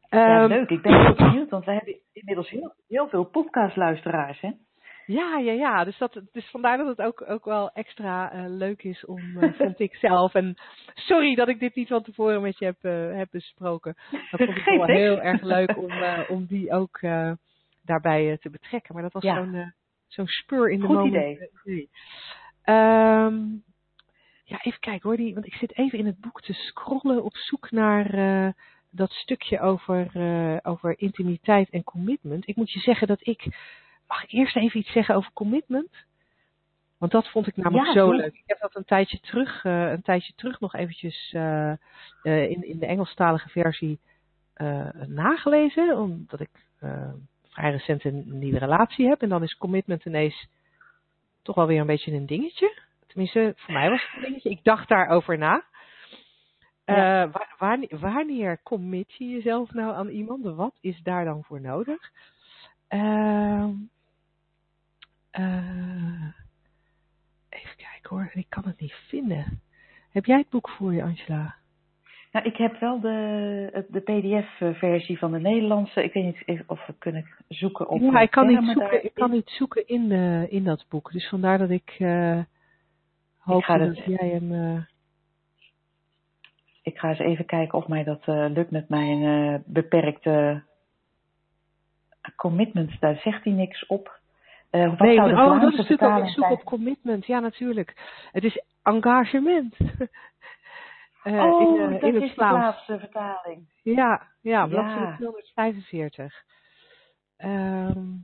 Ja, um, leuk. Ik ben heel benieuwd, want we hebben inmiddels heel, heel veel podcastluisteraars, hè? Ja, ja, ja. Dus, dat, dus vandaar dat het ook, ook wel extra uh, leuk is om, uh, vond ik zelf. En sorry dat ik dit niet van tevoren met je heb, uh, heb besproken. Dat vond ik wel heel erg leuk om, om die ook daarbij te betrekken. Maar dat was ja. zo'n spur in de Goed moment. idee. idee. Um, ja, even kijken hoor. Die, want ik zit even in het boek te scrollen op zoek naar dat stukje over, over intimiteit en commitment. Ik moet je zeggen dat ik. Mag ik eerst even iets zeggen over commitment? Want dat vond ik namelijk ja, zo leuk. Ik heb dat een tijdje terug, uh, een tijdje terug nog eventjes uh, in, in de Engelstalige versie nagelezen. Omdat ik vrij recent een nieuwe relatie heb. En dan is commitment ineens toch wel weer een beetje een dingetje. Tenminste, voor mij was het een dingetje. Ik dacht daarover na. Ja. Wanneer, wanneer commit je jezelf nou aan iemand? Wat is daar dan voor nodig? Uh, uh, even kijken hoor, ik kan het niet vinden. Heb jij het boek voor je, Angela? Nou, ik heb wel de, de PDF-versie van de Nederlandse. Ik weet niet of we kunnen zoeken op. Ja, ik kan niet zoeken, ik kan niet zoeken in, de, in dat boek. Dus vandaar dat ik hoop ik ga dat het... jij hem ik ga eens even kijken of mij dat uh, lukt met mijn beperkte commitment. Daar zegt hij niks op. Uh, wat nee, zou de oh, dat is natuurlijk ook ik zoek zijn? op commitment. Ja, natuurlijk. Het is engagement. Eh, oh, in, eh, dat in het is de Vlaams. Vlaamse vertaling. Ja, ja, bladzijde Ja. 245. Ehm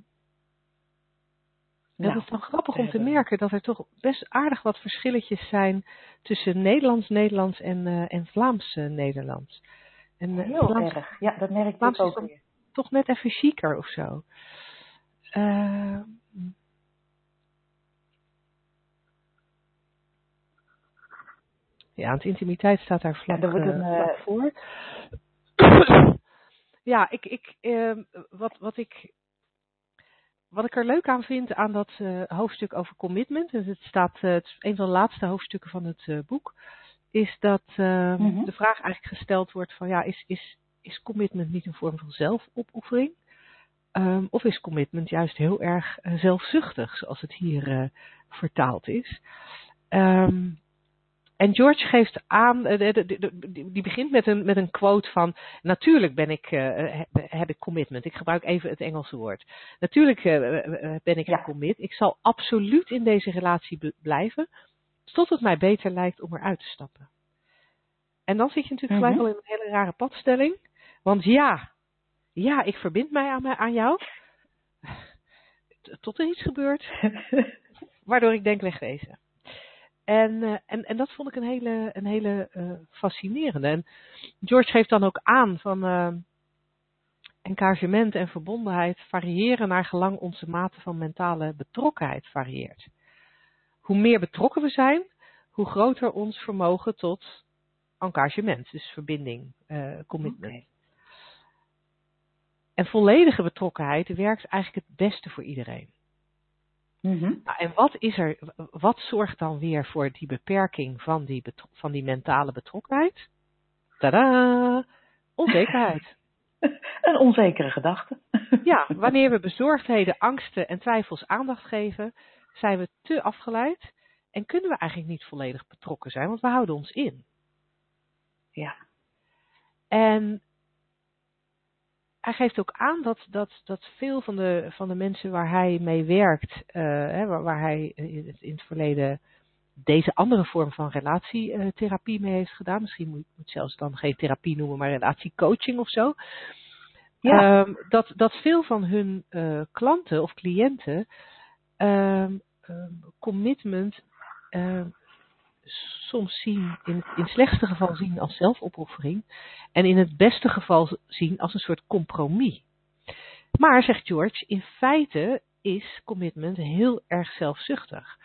Nou, dat is dan grappig om te merken dat er toch best aardig wat verschilletjes zijn tussen Nederlands-Nederlands en, eh, en Vlaams-Nederlands. En eh, Heel Vlaams erg. Ja, dat merk ik is ook weer. toch net even chiquer of zo. Ehm, ja, want intimiteit staat daar vlak, Ja, wordt eh, een, eh, vlak voor. ja, ik, ik, ehm, wat, wat ik wat ik er leuk aan vind aan dat eh, hoofdstuk over commitment, en het staat, het is een van de laatste hoofdstukken van het boek, is dat eh, Mhm. de vraag eigenlijk gesteld wordt van ja, is, is, is commitment niet een vorm van zelfopoffering? Ehm, of is commitment juist heel erg zelfzuchtig, zoals het hier vertaald is? Ehm, en George geeft aan, eh, die begint met een, met een quote van, natuurlijk ben ik, eh, he- heb ik commitment. Ik gebruik even het Engelse woord. Natuurlijk eh, eh, ben ik Ja. gecommit. Ik zal absoluut in deze relatie bl- blijven, tot het mij beter lijkt om eruit te stappen. En dan zit je natuurlijk Mhm. gelijk al in een hele rare padstelling. Want ja, ja, ik verbind mij aan, aan jou. Tot er iets gebeurt waardoor ik denk wegwezen. En, eh, en, en dat vond ik een hele, een hele eh, fascinerende. En George geeft dan ook aan van eh, engagement en verbondenheid variëren naar gelang onze mate van mentale betrokkenheid varieert. Hoe meer betrokken we zijn, hoe groter ons vermogen tot engagement, dus verbinding, commitment. En volledige betrokkenheid werkt eigenlijk het beste voor iedereen. Mhm. Nou, en wat is er, wat zorgt dan weer voor die beperking van die, van die mentale betrokkenheid? Tada! Onzekerheid. Een onzekere gedachte. Ja, wanneer we bezorgdheden, angsten en twijfels aandacht geven, zijn we te afgeleid en kunnen we eigenlijk niet volledig betrokken zijn, want we houden ons in. Ja. En hij geeft ook aan dat, dat, dat veel van de, van de mensen waar hij mee werkt, eh, hè, waar, waar hij in het, in het verleden deze andere vorm van relatietherapie mee heeft gedaan. Misschien moet je het zelfs dan geen therapie noemen, maar relatiecoaching of zo. Ja. Ehm, dat, dat veel van hun eh, klanten of cliënten ehm, ehm, commitment soms zien, in, in het slechtste geval zien als zelfopoffering en in het beste geval zien als een soort compromis. Maar, zegt George, in feite is commitment heel erg zelfzuchtig.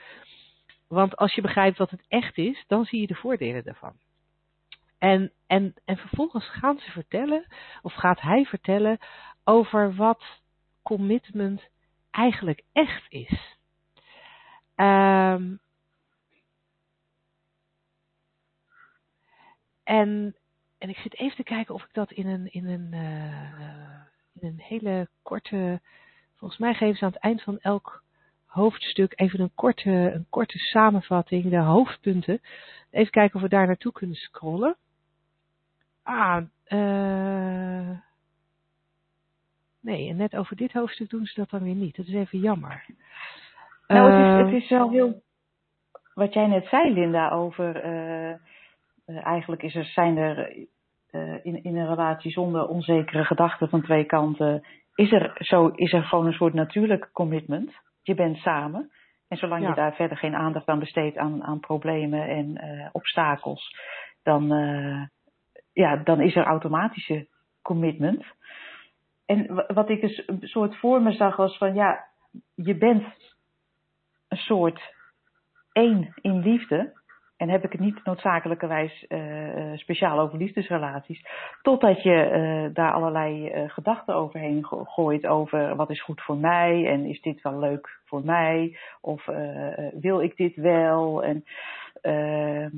Want als je begrijpt wat het echt is, dan zie je de voordelen daarvan. En, en, en vervolgens gaan ze vertellen, of gaat hij vertellen, over wat commitment eigenlijk echt is. Ehm, en, en ik zit even te kijken of ik dat in een, in een, eh, in een hele korte. Volgens mij geven ze aan het eind van elk hoofdstuk even een korte, een korte samenvatting, de hoofdpunten. Even kijken of we daar naartoe kunnen scrollen. Ah, eh. nee, en net over dit hoofdstuk doen ze dat dan weer niet. Dat is even jammer. Nou, het Eh, is, het is wel heel. Wat jij net zei, Linda, over. eh, eh, eigenlijk is er, zijn er eh, in, in een relatie zonder onzekere gedachten van twee kanten. Is er, zo, is er gewoon een soort natuurlijk commitment. Je bent samen. En zolang Ja. je daar verder geen aandacht aan besteedt aan, aan problemen en eh, obstakels, dan, ja, dan is er automatische commitment. En wa- wat ik dus een soort voor me zag was van ja, je bent een soort één in liefde. En heb ik het niet noodzakelijkerwijs eh, eh, speciaal over liefdesrelaties. Totdat je eh, daar allerlei gedachten overheen go- gooit over wat is goed voor mij en is dit wel leuk voor mij of wil ik dit wel. En, ehm,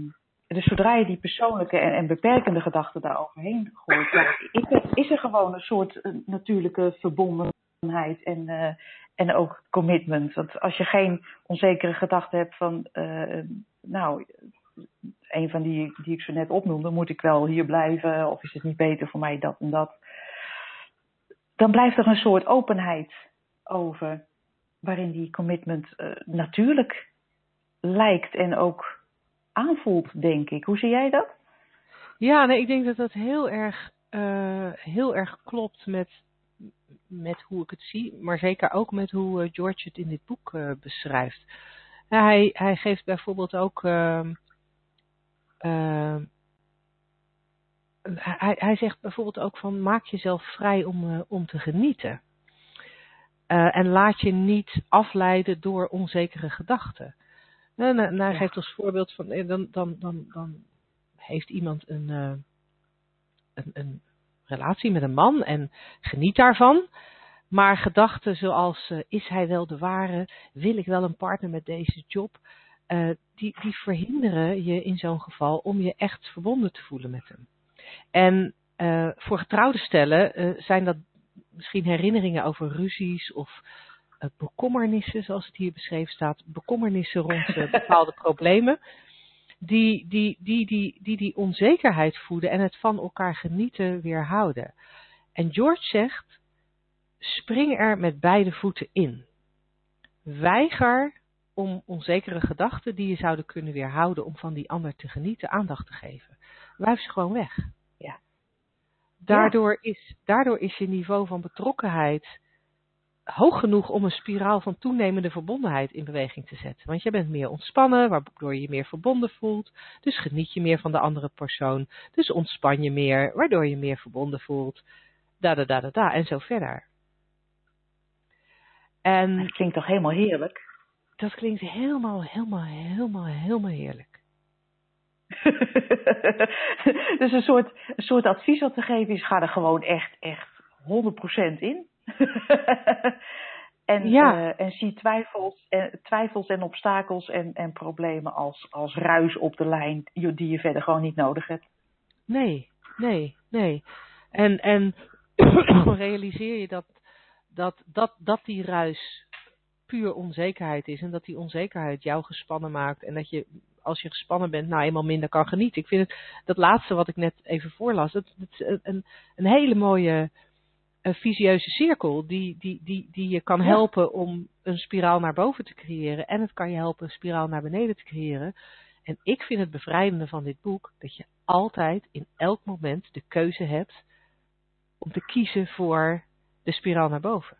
dus zodra je die persoonlijke en, en beperkende gedachten daar overheen gooit, is, er, is er gewoon een soort natuurlijke verbondenheid en, en ook commitment. Want als je geen onzekere gedachten hebt van, nou, een van die die ik zo net opnoemde, moet ik wel hier blijven of is het niet beter voor mij dat en dat. Dan blijft er een soort openheid over waarin die commitment eh, natuurlijk lijkt en ook aanvoelt, denk ik. Hoe zie jij dat? Ja, nee, ik denk dat dat heel erg, eh, heel erg klopt met, met hoe ik het zie, maar zeker ook met hoe eh, George het in dit boek beschrijft. Hij, hij geeft bijvoorbeeld ook. ehm, ehm, hij, hij zegt bijvoorbeeld ook van maak jezelf vrij om, eh, om te genieten. Eh, en laat je niet afleiden door onzekere gedachten. En, en hij Ja. geeft als voorbeeld van eh, dan, dan, dan, dan heeft iemand een, een, een relatie met een man en geniet daarvan. Maar gedachten zoals is hij wel de ware, wil ik wel een partner met deze job, eh, die, die verhinderen je in zo'n geval om je echt verbonden te voelen met hem. En eh, voor getrouwde stellen eh, zijn dat misschien herinneringen over ruzies of bekommernissen, zoals het hier beschreven staat, bekommernissen rond bepaalde problemen, die die, die, die, die die onzekerheid voeden en het van elkaar genieten weerhouden. En George zegt, spring er met beide voeten in. Weiger om onzekere gedachten die je zouden kunnen weerhouden om van die ander te genieten aandacht te geven. Wuif ze gewoon weg. Ja. Daardoor, is, daardoor is je niveau van betrokkenheid hoog genoeg om een spiraal van toenemende verbondenheid in beweging te zetten. Want je bent meer ontspannen, waardoor je je meer verbonden voelt. Dus geniet je meer van de andere persoon. Dus ontspan je meer, waardoor je meer verbonden voelt. Da da da da da en zo verder. En Het klinkt toch helemaal heerlijk? Dat klinkt helemaal, helemaal, helemaal, helemaal heerlijk. dus een soort, een soort advies wat te geven is, ga er gewoon echt, echt 100% in. en, Ja. eh, en zie twijfels en, twijfels en obstakels en, en problemen als, als ruis op de lijn die die je verder gewoon niet nodig hebt. Nee, nee, nee. En, en realiseer je dat, dat, dat, dat die ruis puur onzekerheid is. En dat die onzekerheid jou gespannen maakt. En dat je, als je gespannen bent, nou eenmaal minder kan genieten. Ik vind het, dat laatste wat ik net even voorlas, dat, dat is een, een hele mooie een visieuze cirkel die, die, die, die je kan Ja. helpen om een spiraal naar boven te creëren. En het kan je helpen een spiraal naar beneden te creëren. En ik vind het bevrijdende van dit boek dat je altijd in elk moment de keuze hebt om te kiezen voor de spiraal naar boven.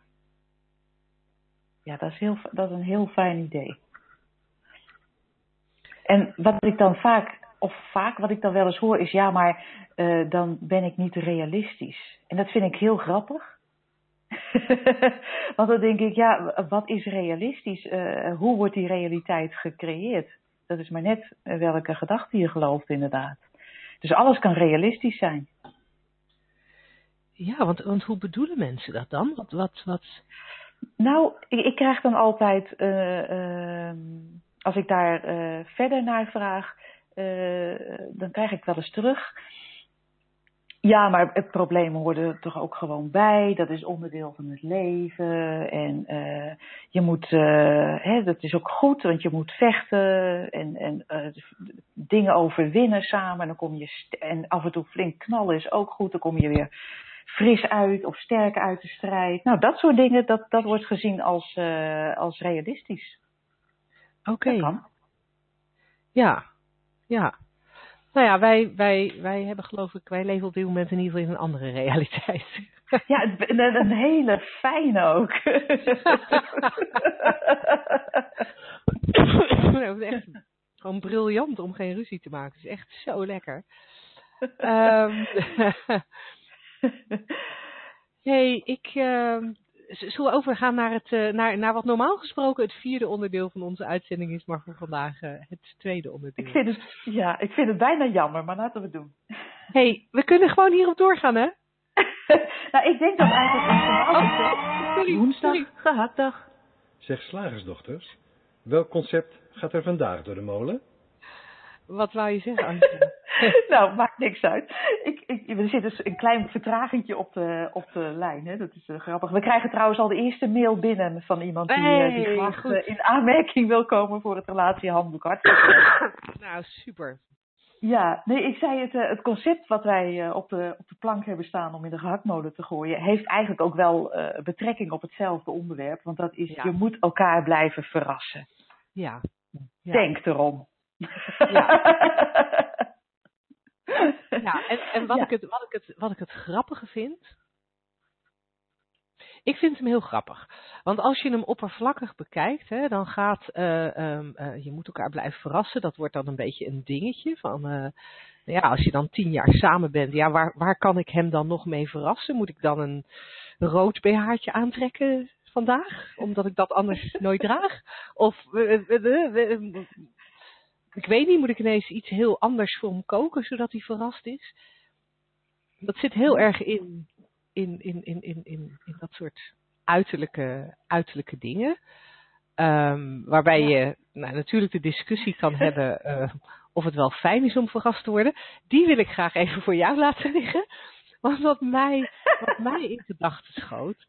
Ja, dat is, heel, dat is een heel fijn idee. En wat ik dan vaak, of vaak wat ik dan wel eens hoor, is ja, maar eh, dan ben ik niet realistisch. En dat vind ik heel grappig. Want dan denk ik, ja, wat is realistisch? Eh, hoe wordt die realiteit gecreëerd? Dat is maar net eh, welke gedachte je gelooft, inderdaad. Dus alles kan realistisch zijn. Ja, want, want hoe bedoelen mensen dat dan? Wat, wat, wat... Nou, ik, ik krijg dan altijd, eh, ehm, als ik daar eh, verder naar vraag, eh, dan krijg ik wel eens terug. Ja, maar het problemen horen er toch ook gewoon bij. Dat is onderdeel van het leven. En je moet, hè, dat is ook goed, want je moet vechten en, en dingen overwinnen samen. En dan kom je en af en toe flink knallen is ook goed. Dan kom je weer fris uit of sterk uit de strijd. Nou, dat soort dingen, dat, dat wordt gezien als, eh, als realistisch. Oké. Ja, ja. Nou ja, wij, wij, wij hebben geloof ik, wij leven op dit moment in ieder geval in een andere realiteit. Ja, een, een hele fijne ook. Nou, het is echt gewoon briljant om geen ruzie te maken. Het is echt zo lekker. Ehm hey, ik, ehm, zullen we overgaan naar, het, eh, naar, naar wat normaal gesproken het vierde onderdeel van onze uitzending is, maar voor vandaag eh, het tweede onderdeel. ik, vind het, ja, ik vind het bijna jammer, maar laten we het doen. hey, we kunnen gewoon hierop doorgaan, hè? nou, ik denk dat eigenlijk Oh, sorry, woensdag gehaktdag. Zeg slagersdochters, welk concept gaat er vandaag door de molen? Wat wou je zeggen, Angela? nou, maakt niks uit. Ik, ik, er zit dus een klein vertragingje op de, op de lijn. Hè? Dat is eh, grappig. We krijgen trouwens al de eerste mail binnen van iemand die, eh, die graag eh, in aanmerking wil komen voor het relatiehandboek. Hartstikke nou, super. Ja, nee, ik zei het, het concept wat wij op, de, op de plank hebben staan om in de gehaktmolen te gooien, heeft eigenlijk ook wel betrekking op hetzelfde onderwerp. Want dat is, Ja. je moet elkaar blijven verrassen. Ja. ja. Denk erom. Ja, en, en wat, Ja. Ik het, wat, ik het, wat ik het grappige vind. Ik vind hem heel grappig. Want als je hem oppervlakkig bekijkt, hè, dan gaat. eh, ehm, eh, je moet elkaar blijven verrassen. Dat wordt dan een beetje een dingetje. Van, eh, ja, als je dan tien jaar samen bent, ja, waar, waar kan ik hem dan nog mee verrassen? Moet ik dan een rood BH'tje aantrekken vandaag? Omdat ik dat anders nooit draag? Of. Ik weet niet, moet ik ineens iets heel anders voor hem koken, zodat hij verrast is? Dat zit heel erg in, in, in, in, in, in, in dat soort uiterlijke, uiterlijke dingen. Ehm, waarbij je nou, natuurlijk de discussie kan hebben eh, of het wel fijn is om verrast te worden. Die wil ik graag even voor jou laten liggen. Want wat mij, wat mij in gedachten schoot,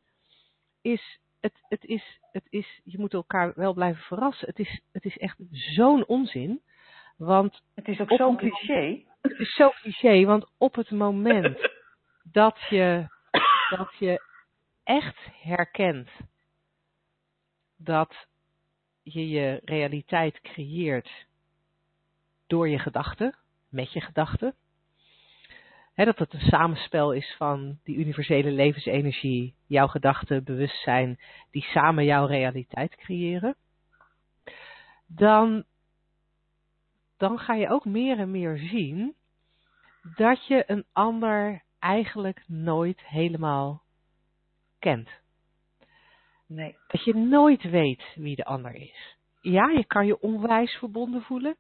is het, het is, het is, je moet elkaar wel blijven verrassen. Het is, het is echt zo'n onzin. Want het is ook zo'n cliché. het is zo cliché, want op het moment dat je, dat je echt herkent dat je je realiteit creëert door je gedachten, met je gedachten. Dat het een samenspel is van die universele levensenergie, jouw gedachten, bewustzijn, die samen jouw realiteit creëren. Dan, dan ga je ook meer en meer zien dat je een ander eigenlijk nooit helemaal kent. Nee. Dat je nooit weet wie de ander is. Ja, je kan je onwijs verbonden voelen.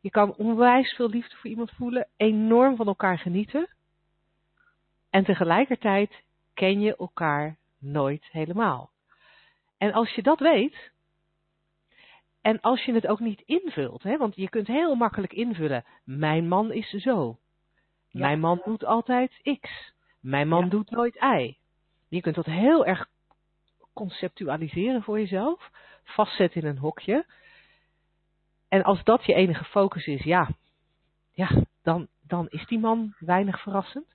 Je kan onwijs veel liefde voor iemand voelen. Enorm van elkaar genieten. En tegelijkertijd ken je elkaar nooit helemaal. En als je dat weet. En als je het ook niet invult. Hè, want je kunt heel makkelijk invullen. Mijn man is zo. Ja. Mijn man doet altijd X. Mijn man Ja. doet nooit Y. Je kunt dat heel erg conceptualiseren voor jezelf. Vastzetten in een hokje. En als dat je enige focus is, ja, ja dan, dan is die man weinig verrassend.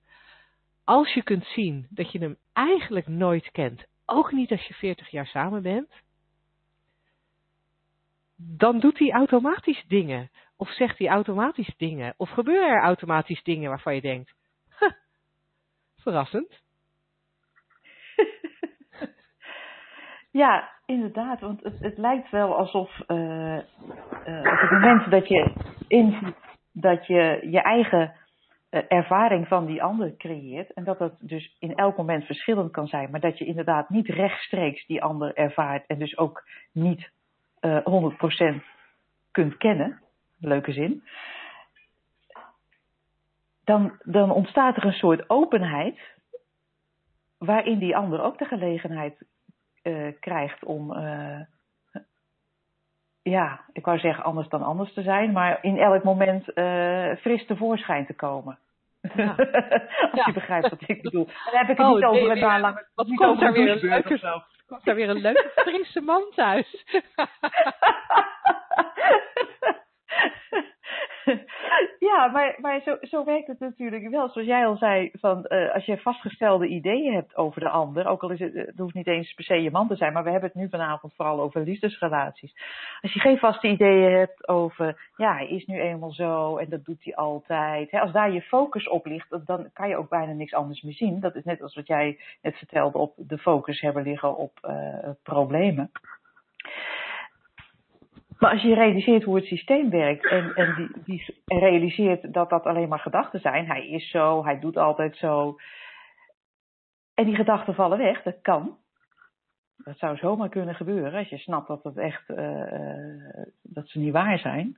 als je kunt zien dat je hem eigenlijk nooit kent, ook niet als je 40 jaar samen bent, dan doet hij automatisch dingen. Of zegt hij automatisch dingen. Of gebeuren er automatisch dingen waarvan je denkt, huh, verrassend. Ja, inderdaad. Want het, het lijkt wel alsof uh, uh, op het moment dat je inziet dat je je eigen uh, ervaring van die ander creëert. En dat dat dus in elk moment verschillend kan zijn. Maar dat je inderdaad niet rechtstreeks die ander ervaart. En dus ook niet 100% kunt kennen. Leuke zin. Dan, dan ontstaat er een soort openheid. Waarin die ander ook de gelegenheid uh, krijgt om, uh, ja, ik wou zeggen anders dan anders te zijn, maar in elk moment fris tevoorschijn te komen. Ja. Als ja. je begrijpt wat ik bedoel. Dan heb ik het oh, niet over het nee, lang. Wat niet komt daar weer een leuke, komt daar weer een leuke frisse man thuis. ja, maar, maar zo, zo werkt het natuurlijk wel. Zoals jij al zei, van, uh, als je vastgestelde ideeën hebt over de ander, ook al is het, het hoeft niet eens per se je man te zijn, maar we hebben het nu vanavond vooral over liefdesrelaties. Als je geen vaste ideeën hebt over, ja, hij is nu eenmaal zo en dat doet hij altijd. Hè, als daar je focus op ligt, dan kan je ook bijna niks anders meer zien. Dat is net als wat jij net vertelde, op de focus hebben liggen op uh, problemen. Maar als je realiseert hoe het systeem werkt en, en die, die realiseert dat dat alleen maar gedachten zijn, hij is zo, hij doet altijd zo, en die gedachten vallen weg, dat kan. Dat zou zomaar kunnen gebeuren als je snapt dat het echt, uh, uh, dat ze niet waar zijn.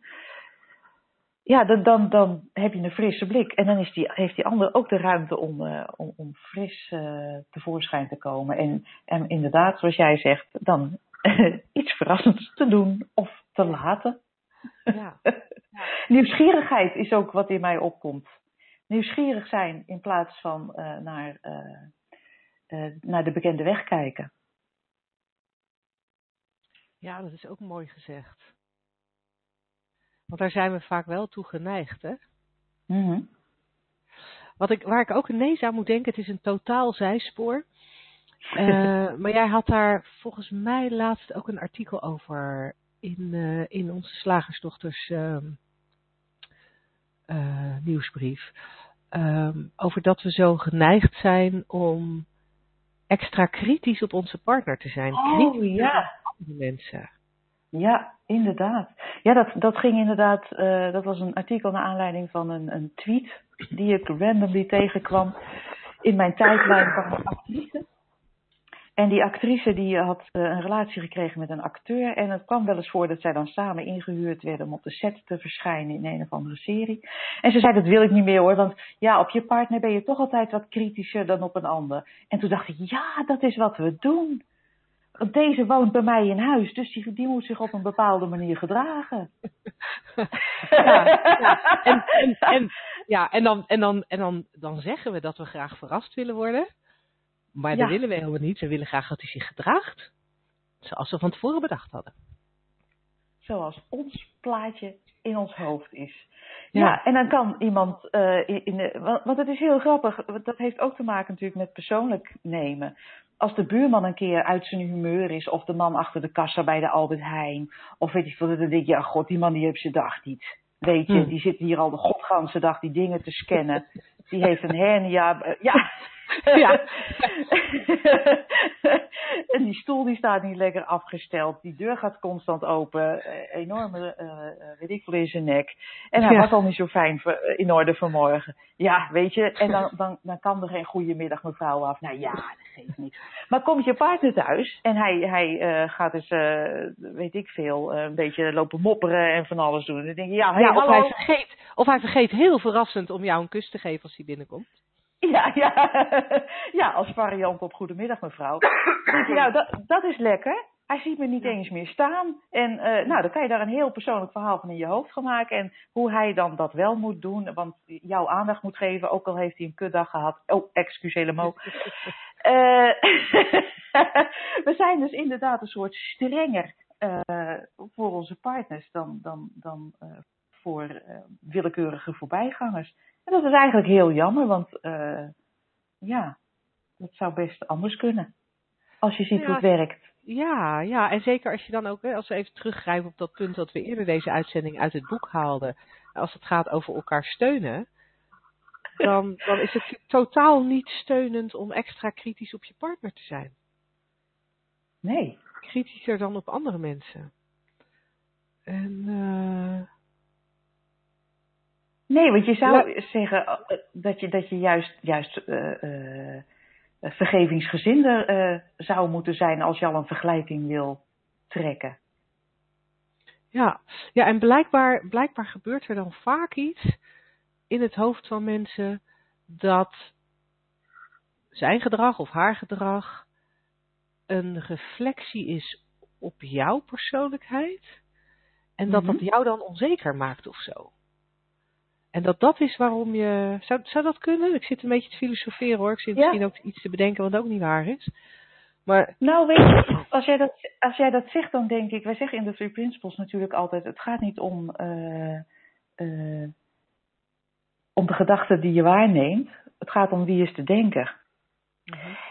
Ja, dan, dan, dan heb je een frisse blik en dan is die, heeft die ander ook de ruimte om, uh, om, om fris tevoorschijn te komen. En, en inderdaad, zoals jij zegt, dan iets verrassends te doen of te laten. Ja. ja. Nieuwsgierigheid is ook wat in mij opkomt. Nieuwsgierig zijn in plaats van uh, naar, uh, uh, naar de bekende weg kijken. Ja, dat is ook mooi gezegd. Want daar zijn we vaak wel toe geneigd, hè? Mm -hmm. Wat ik, waar ik ook ineens aan moet denken, het is een totaal zijspoor. Uh, maar jij had daar volgens mij laatst ook een artikel over in, uh, in onze slagersdochters uh, nieuwsbrief. Um, over dat we zo geneigd zijn om extra kritisch op onze partner te zijn. Oh kritisch ja. op mensen. Ja, inderdaad. Ja, dat, dat ging inderdaad, dat was een artikel naar aanleiding van een, een tweet die ik randomly tegenkwam in mijn tijdlijn van actrice. En die actrice die had uh, een relatie gekregen met een acteur. En het kwam wel eens voor dat zij dan samen ingehuurd werden om op de set te verschijnen in een of andere serie. En ze zei, dat wil ik niet meer hoor, want ja, op je partner ben je toch altijd wat kritischer dan op een ander. En toen dacht ik, ja, dat is wat we doen. Want deze woont bij mij in huis, dus die, die moet zich op een bepaalde manier gedragen. ja, en, ja, en, dan, en, dan, en dan, dan zeggen we dat we graag verrast willen worden. Maar ja. dat willen we helemaal niet. We willen graag dat hij zich gedraagt. Zoals we van tevoren bedacht hadden. Zoals ons plaatje in ons hoofd is. Ja, ja en dan kan iemand, uh, in, in de, want, het is heel grappig, dat heeft ook te maken natuurlijk met persoonlijk nemen. Als de buurman een keer uit zijn humeur is, of de man achter de kassa bij de Albert Heijn, of weet ik wat, dan denk je, ja god, die man die heeft zijn dag niet. Weet je, hmm. die zit hier al de godganse dag die dingen te scannen. Die heeft een hernia. Ja, ja. en die stoel die staat niet lekker afgesteld. Die deur gaat constant open. Uh, enorme, uh, weet ik veel, in zijn nek. En hij ja. was al niet zo fijn in orde vanmorgen. Ja, weet je. En dan, dan, dan kan er geen goede middag mevrouw af. Nou ja, dat geeft niks. Maar komt je partner thuis en hij, hij gaat dus, weet ik veel, een beetje lopen mopperen en van alles doen. En dan denk je, ja, hey, ja of, hij vergeet, of hij vergeet heel verrassend om jou een kus te geven als hij binnenkomt. Ja, ja. ja, als variant op goedemiddag mevrouw. nou, dat, dat is lekker. Hij ziet me niet eens meer staan. En uh, nou, dan kan je daar een heel persoonlijk verhaal van in je hoofd gaan maken. En hoe hij dan dat wel moet doen. Want jouw aandacht moet geven, ook al heeft hij een kutdag gehad. Oh, excusez mo. uh, we zijn dus inderdaad een soort strenger uh, voor onze partners dan, dan, dan voor willekeurige voorbijgangers. En dat is eigenlijk heel jammer, want uh, ja, dat zou best anders kunnen. Als je ziet Ja. hoe het werkt. Ja, ja, en zeker als je dan ook, als we even teruggrijpen op dat punt dat we eerder deze uitzending uit het boek haalden, als het gaat over elkaar steunen, dan, dan is het totaal niet steunend om extra kritisch op je partner te zijn. Nee. Kritischer dan op andere mensen. En eh, Nee, want je zou La- zeggen eh, dat je, dat je juist, juist eh, eh, vergevingsgezinder eh, zou moeten zijn als je al een vergelijking wil trekken. Ja, ja en blijkbaar, blijkbaar gebeurt er dan vaak iets in het hoofd van mensen dat zijn gedrag of haar gedrag een reflectie is op jouw persoonlijkheid en dat dat Mhm. jou dan onzeker maakt of zo. En dat dat is waarom je. Zou, zou dat kunnen? Ik zit een beetje te filosoferen hoor. Ik zit Ja. misschien ook iets te bedenken wat ook niet waar is. Maar Nou, weet je, als jij, dat, als jij dat zegt, dan denk ik, wij zeggen in de Three Principles natuurlijk altijd, het gaat niet om, eh, eh, om de gedachten die je waarneemt, het gaat om wie is de denker.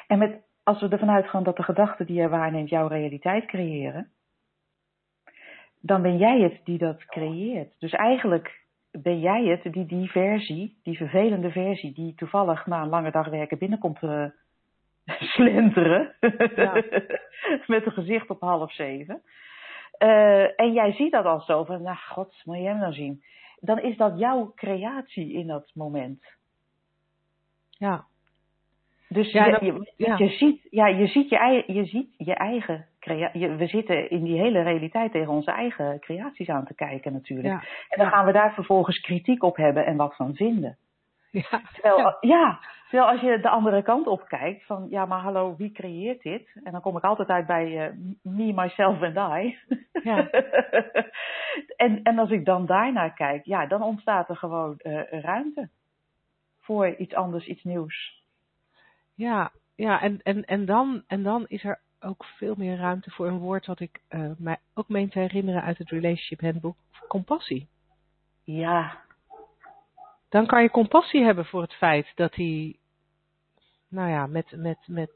En met, als we ervan uitgaan dat de gedachten die je waarneemt jouw realiteit creëren, dan ben jij het die dat creëert. Dus eigenlijk ben jij het die die versie, die vervelende versie, die toevallig na een lange dag werken binnenkomt eh, slenteren, Ja. met een gezicht op half zeven. Eh, en jij ziet dat al zo van, nou god, moet je hem nou zien. Dan is dat jouw creatie in dat moment. ja, Dus Ja, je, dat- je, ja. je ziet, ja, je ziet je, je, ziet je eigen. We zitten in die hele realiteit tegen onze eigen creaties aan te kijken natuurlijk. ja, En dan gaan we daar vervolgens kritiek op hebben en wat van vinden. ja, Terwijl, Ja. ja. terwijl als je de andere kant op kijkt, van ja, maar hallo, wie creëert dit? En dan kom ik altijd uit bij eh, me, myself and I. Ja. en, en als ik dan daarnaar kijk, ja, dan ontstaat er gewoon eh, ruimte voor iets anders, iets nieuws. Ja, ja en, en, en, dan, en dan is er ook veel meer ruimte voor een woord wat ik eh, mij ook meen te herinneren uit het Relationship Handbook, compassie. Ja, Dan kan je compassie hebben voor het feit dat hij, nou ja, met, met, met,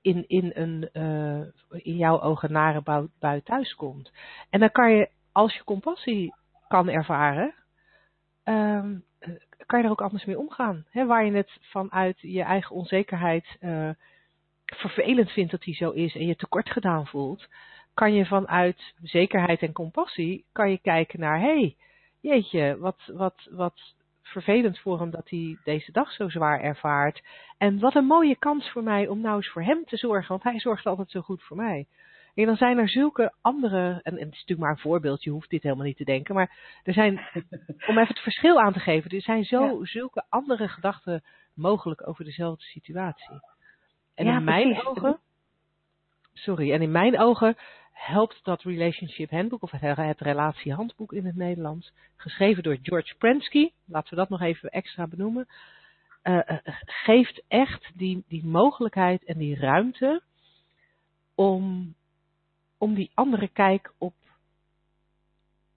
in, in, een, eh, in jouw ogen nare bui, bui thuiskomt. En dan kan je, als je compassie kan ervaren, ehm, eh, kan je er ook anders mee omgaan. Hè, waar je het vanuit je eigen onzekerheid vervelend vindt dat hij zo is en je tekort gedaan voelt, kan je vanuit zekerheid en compassie kan je kijken naar, hé, hey, jeetje, wat, wat, wat vervelend voor hem dat hij deze dag zo zwaar ervaart. En wat een mooie kans voor mij om nou eens voor hem te zorgen, want hij zorgt altijd zo goed voor mij. En dan zijn er zulke andere, en, en het is natuurlijk maar een voorbeeld, je hoeft dit helemaal niet te denken, maar er zijn, om even het verschil aan te geven, er zijn zo, zulke andere gedachten mogelijk over dezelfde situatie. En Ja, in mijn precies. ogen, sorry, en in mijn ogen helpt dat Relationship Handbook, of het, het relatiehandboek in het Nederlands, geschreven door George Prensky, laten we dat nog even extra benoemen, eh, eh, geeft echt die, die mogelijkheid en die ruimte om, om die andere kijk op,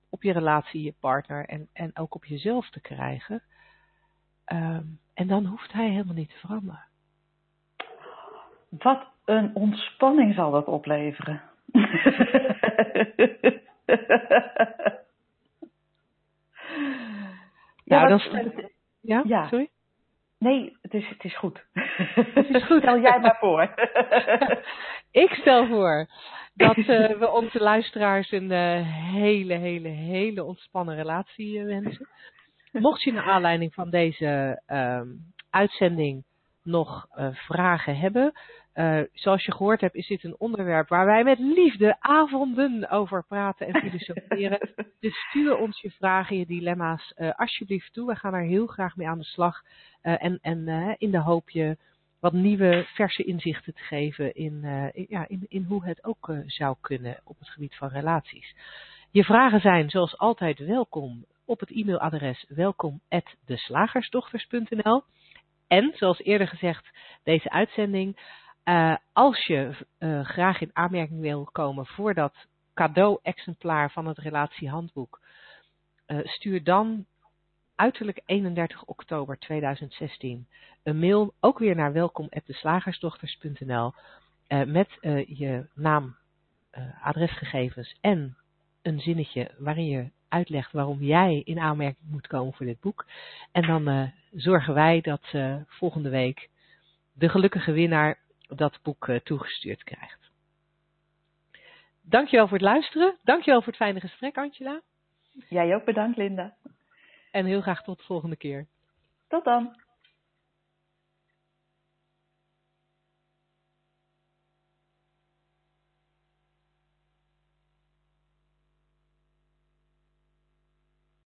op je relatie, je partner en, en ook op jezelf te krijgen. Ehm, en dan hoeft hij helemaal niet te veranderen. Wat een ontspanning zal dat opleveren. Nou, Ja, Ja. sorry? Nee, het is, het is goed. Het is goed. Stel jij maar voor. Ik stel voor dat eh, we onze luisteraars een eh, hele, hele, hele ontspannen relatie eh, wensen. Mocht je naar aanleiding van deze ehm, uitzending nog eh, vragen hebben, eh, zoals je gehoord hebt, is dit een onderwerp waar wij met liefde avonden over praten en filosoferen. Dus stuur ons je vragen, je dilemma's eh, alsjeblieft toe. We gaan er heel graag mee aan de slag. En en in de hoop je wat nieuwe, verse inzichten te geven in, in- ja, in, in hoe het ook zou kunnen op het gebied van relaties. Je vragen zijn zoals altijd welkom op het e-mailadres welkom@deslagersdochters.nl. En zoals eerder gezegd, deze uitzending, eh, als je eh, graag in aanmerking wil komen voor dat cadeau-exemplaar van het relatiehandboek, eh, stuur dan uiterlijk 31 oktober 2016 een mail ook weer naar welkom@deslagersdochters.nl met je naam, adresgegevens en een zinnetje waarin je uitlegt waarom jij in aanmerking moet komen voor dit boek. En dan zorgen wij dat volgende week de gelukkige winnaar dat boek toegestuurd krijgt. Dankjewel voor het luisteren. Dankjewel voor het fijne gesprek, Angela. Jij ook bedankt, Linda. En heel graag tot de volgende keer. Tot dan.